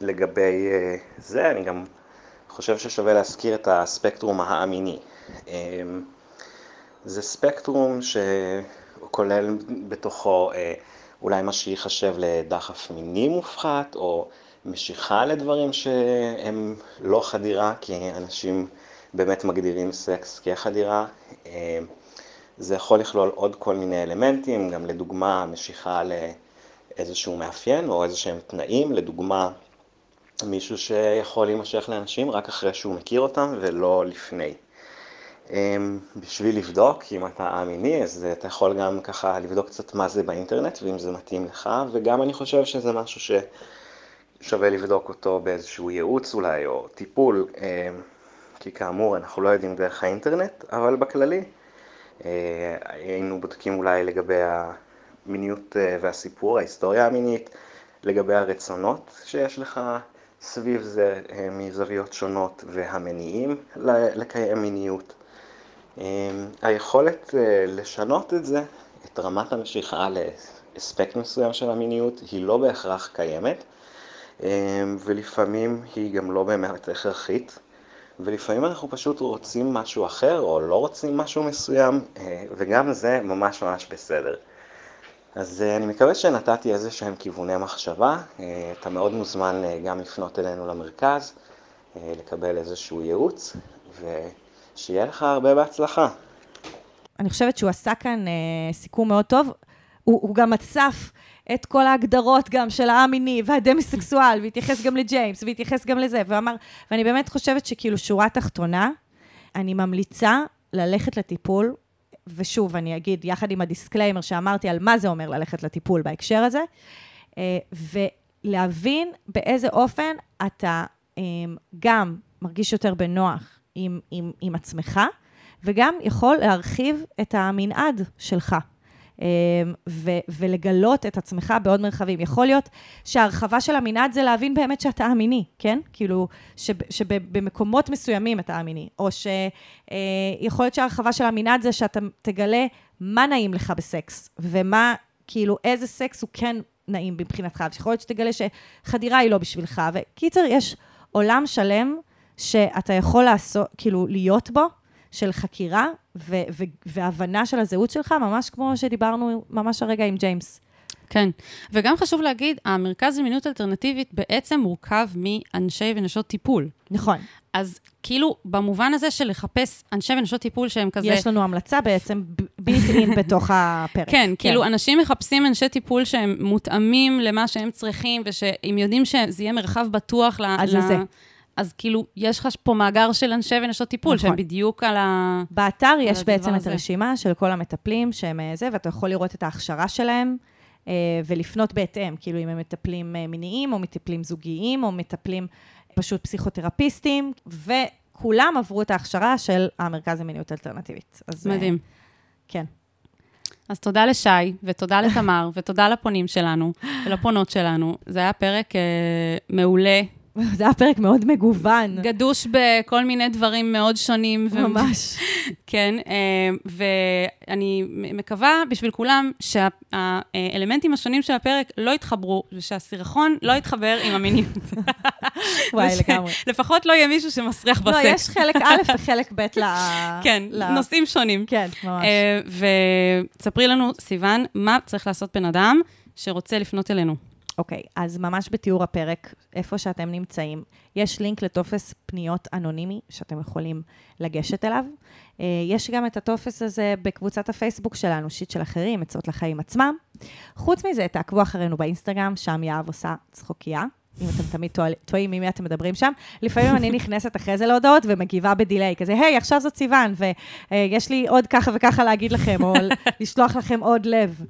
לגבי זה, אני גם חושב ששווה להזכיר את הספקטרום הא-מיני. Uh, זה ספקטרום שכולל בתוכו אולי מה שייחשב לדחף מיני מופחת, או משיכה לדברים שהם לא חדירה, כי אנשים באמת מגדירים סקס כחדירה. זה יכול לכלול עוד כל מיני אלמנטים, גם לדוגמה משיכה לאיזשהו מאפיין או איזשהם תנאים, לדוגמה מישהו שיכול להימשך לאנשים רק אחרי שהוא מכיר אותם ולא לפני. בשביל לבדוק אם אתה א-מיני, אז אתה יכול גם ככה לבדוק קצת מה זה באינטרנט ואם זה מתאים לך, וגם אני חושב שזה משהו ששווה לבדוק אותו באיזשהו ייעוץ אולי, או טיפול, כי כאמור אנחנו לא יודעים דרך האינטרנט, אבל בכללי היינו בודקים אולי לגבי המיניות והסיפור, ההיסטוריה המינית, לגבי הרצונות שיש לך סביב זה מזוויות שונות והמניעים לקיים מיניות. היכולת לשנות את זה, את רמת המשיכה לאספקט מסוים של המיניות, היא לא בהכרח קיימת, ולפעמים היא גם לא באמת הכרחית, ולפעמים אנחנו פשוט רוצים משהו אחר, או לא רוצים משהו מסוים, וגם זה ממש ממש בסדר. אז אני מקווה שנתתי איזה שהם כיווני מחשבה, אתה מאוד מוזמן גם לפנות אלינו למרכז, לקבל איזשהו ייעוץ, ושיהיה לך הרבה בהצלחה. אני חושבת שהוא עשה כאן אה, סיכום מאוד טוב. הוא, הוא גם אסף את כל ההגדרות גם של הא-מיני והדמיסקסואל, והתייחס גם לג'יימס, והתייחס גם לזה, ואמר, ואני באמת חושבת שכאילו שורה תחתונה, אני ממליצה ללכת לטיפול, ושוב, אני אגיד, יחד עם ה disclaimer שאמרתי על מה זה אומר ללכת לטיפול בהקשר הזה, אה, ולהבין באיזה אופן אתה אה, גם מרגיש יותר בנוח עם, עם, עם עצמך, וגם יכול להרחיב את המנעד שלך. ו- ולגלות את עצמך בעוד מרחבים. יכול להיות שההרחבה של המנעד זה להבין באמת שאתה אמיני, כן? כאילו, שבמקומות מסוימים אתה אמיני, או שיכול להיות שההרחבה של המנעד זה שאתה תגלה מה נעים לך בסקס, ומה, כאילו, איזה סקס הוא כן נעים מבחינתך, ויכול להיות שתגלה שחדירה היא לא בשבילך, וקיצר, יש עולם שלם שאתה יכול לעשות, כאילו, להיות בו, של חקירה ו- ו- והבנה של הזהות שלך, ממש כמו שדיברנו ממש הרגע עם ג'יימס. כן, וגם חשוב להגיד, המרכז למיניות אלטרנטיבית בעצם מורכב מאנשי ונשות טיפול. נכון. אז כאילו, במובן הזה של לחפש אנשי ונשות טיפול שהם כזה... יש לנו המלצה בעצם אין בתוך הפרק. כן, כן, כאילו, אנשים מחפשים אנשי טיפול שהם מותאמים למה שהם צריכים, ושהם יודעים שזה יהיה מרחב בטוח ל... אז לזה. אז כאילו, יש לך פה מאגר של אנשי ונשות טיפול, נכון. שהם בדיוק על ה... באתר יש בעצם הזה. את הרשימה של כל המטפלים שהם זה, ואתה יכול לראות את ההכשרה שלהם, ולפנות בהתאם, כאילו אם הם מטפלים מיניים, או מטפלים זוגיים, או מטפלים פשוט פסיכותרפיסטים, וכולם עברו את ההכשרה של המרכז למיניות אלטרנטיבית. אז, מדהים. כן. אז תודה לשי, ותודה לתמר, ותודה לפונים שלנו, ולפונות שלנו. זה היה פרק אה, מעולה. זה היה פרק מאוד מגוון. גדוש בכל מיני דברים מאוד שונים. ממש. כן, ואני מקווה בשביל כולם שהאלמנטים השונים של הפרק לא יתחברו, ושהסירחון לא יתחבר עם המיניות. וואי, לגמרי. לפחות לא יהיה מישהו שמסריח בסקס. לא, יש חלק א' וחלק ב' ל... כן, נושאים שונים. כן, ממש. ותספרי לנו, סיוון, מה צריך לעשות בן אדם שרוצה לפנות אלינו? אוקיי, אז ממש בתיאור הפרק, איפה שאתם נמצאים, יש לינק לטופס פניות אנונימי שאתם יכולים לגשת אליו. אה, יש גם את הטופס הזה בקבוצת הפייסבוק שלנו, שיט של אחרים, עצות לחיים עצמם. חוץ מזה, תעקבו אחרינו באינסטגרם, שם יהב עושה צחוקייה. אם אתם תמיד טוע- טועים ממי אתם מדברים שם. לפעמים אני נכנסת אחרי זה להודעות ומגיבה בדיליי, כזה, היי, עכשיו זאת סיוון, ויש לי עוד ככה וככה להגיד לכם, או לשלוח לכם עוד לב.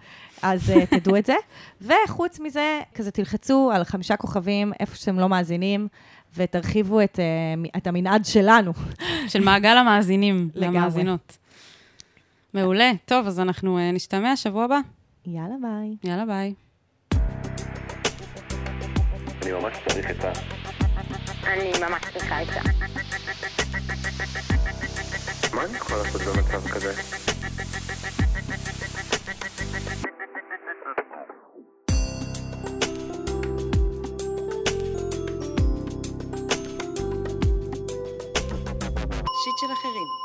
אז uh, תדעו את זה. וחוץ מזה, כזה תלחצו על חמישה כוכבים איפה שאתם לא מאזינים, ותרחיבו את, uh, מ- את המנעד שלנו. של מעגל המאזינים. למאזינות. מעולה. טוב, אז אנחנו אה, נשתמע שבוע הבא. יאללה, ביי. יאללה, ביי. אני ממש צריך את ה... אני ממש צריכה עצה. מה אני יכול לעשות במצב כזה? של אחרים.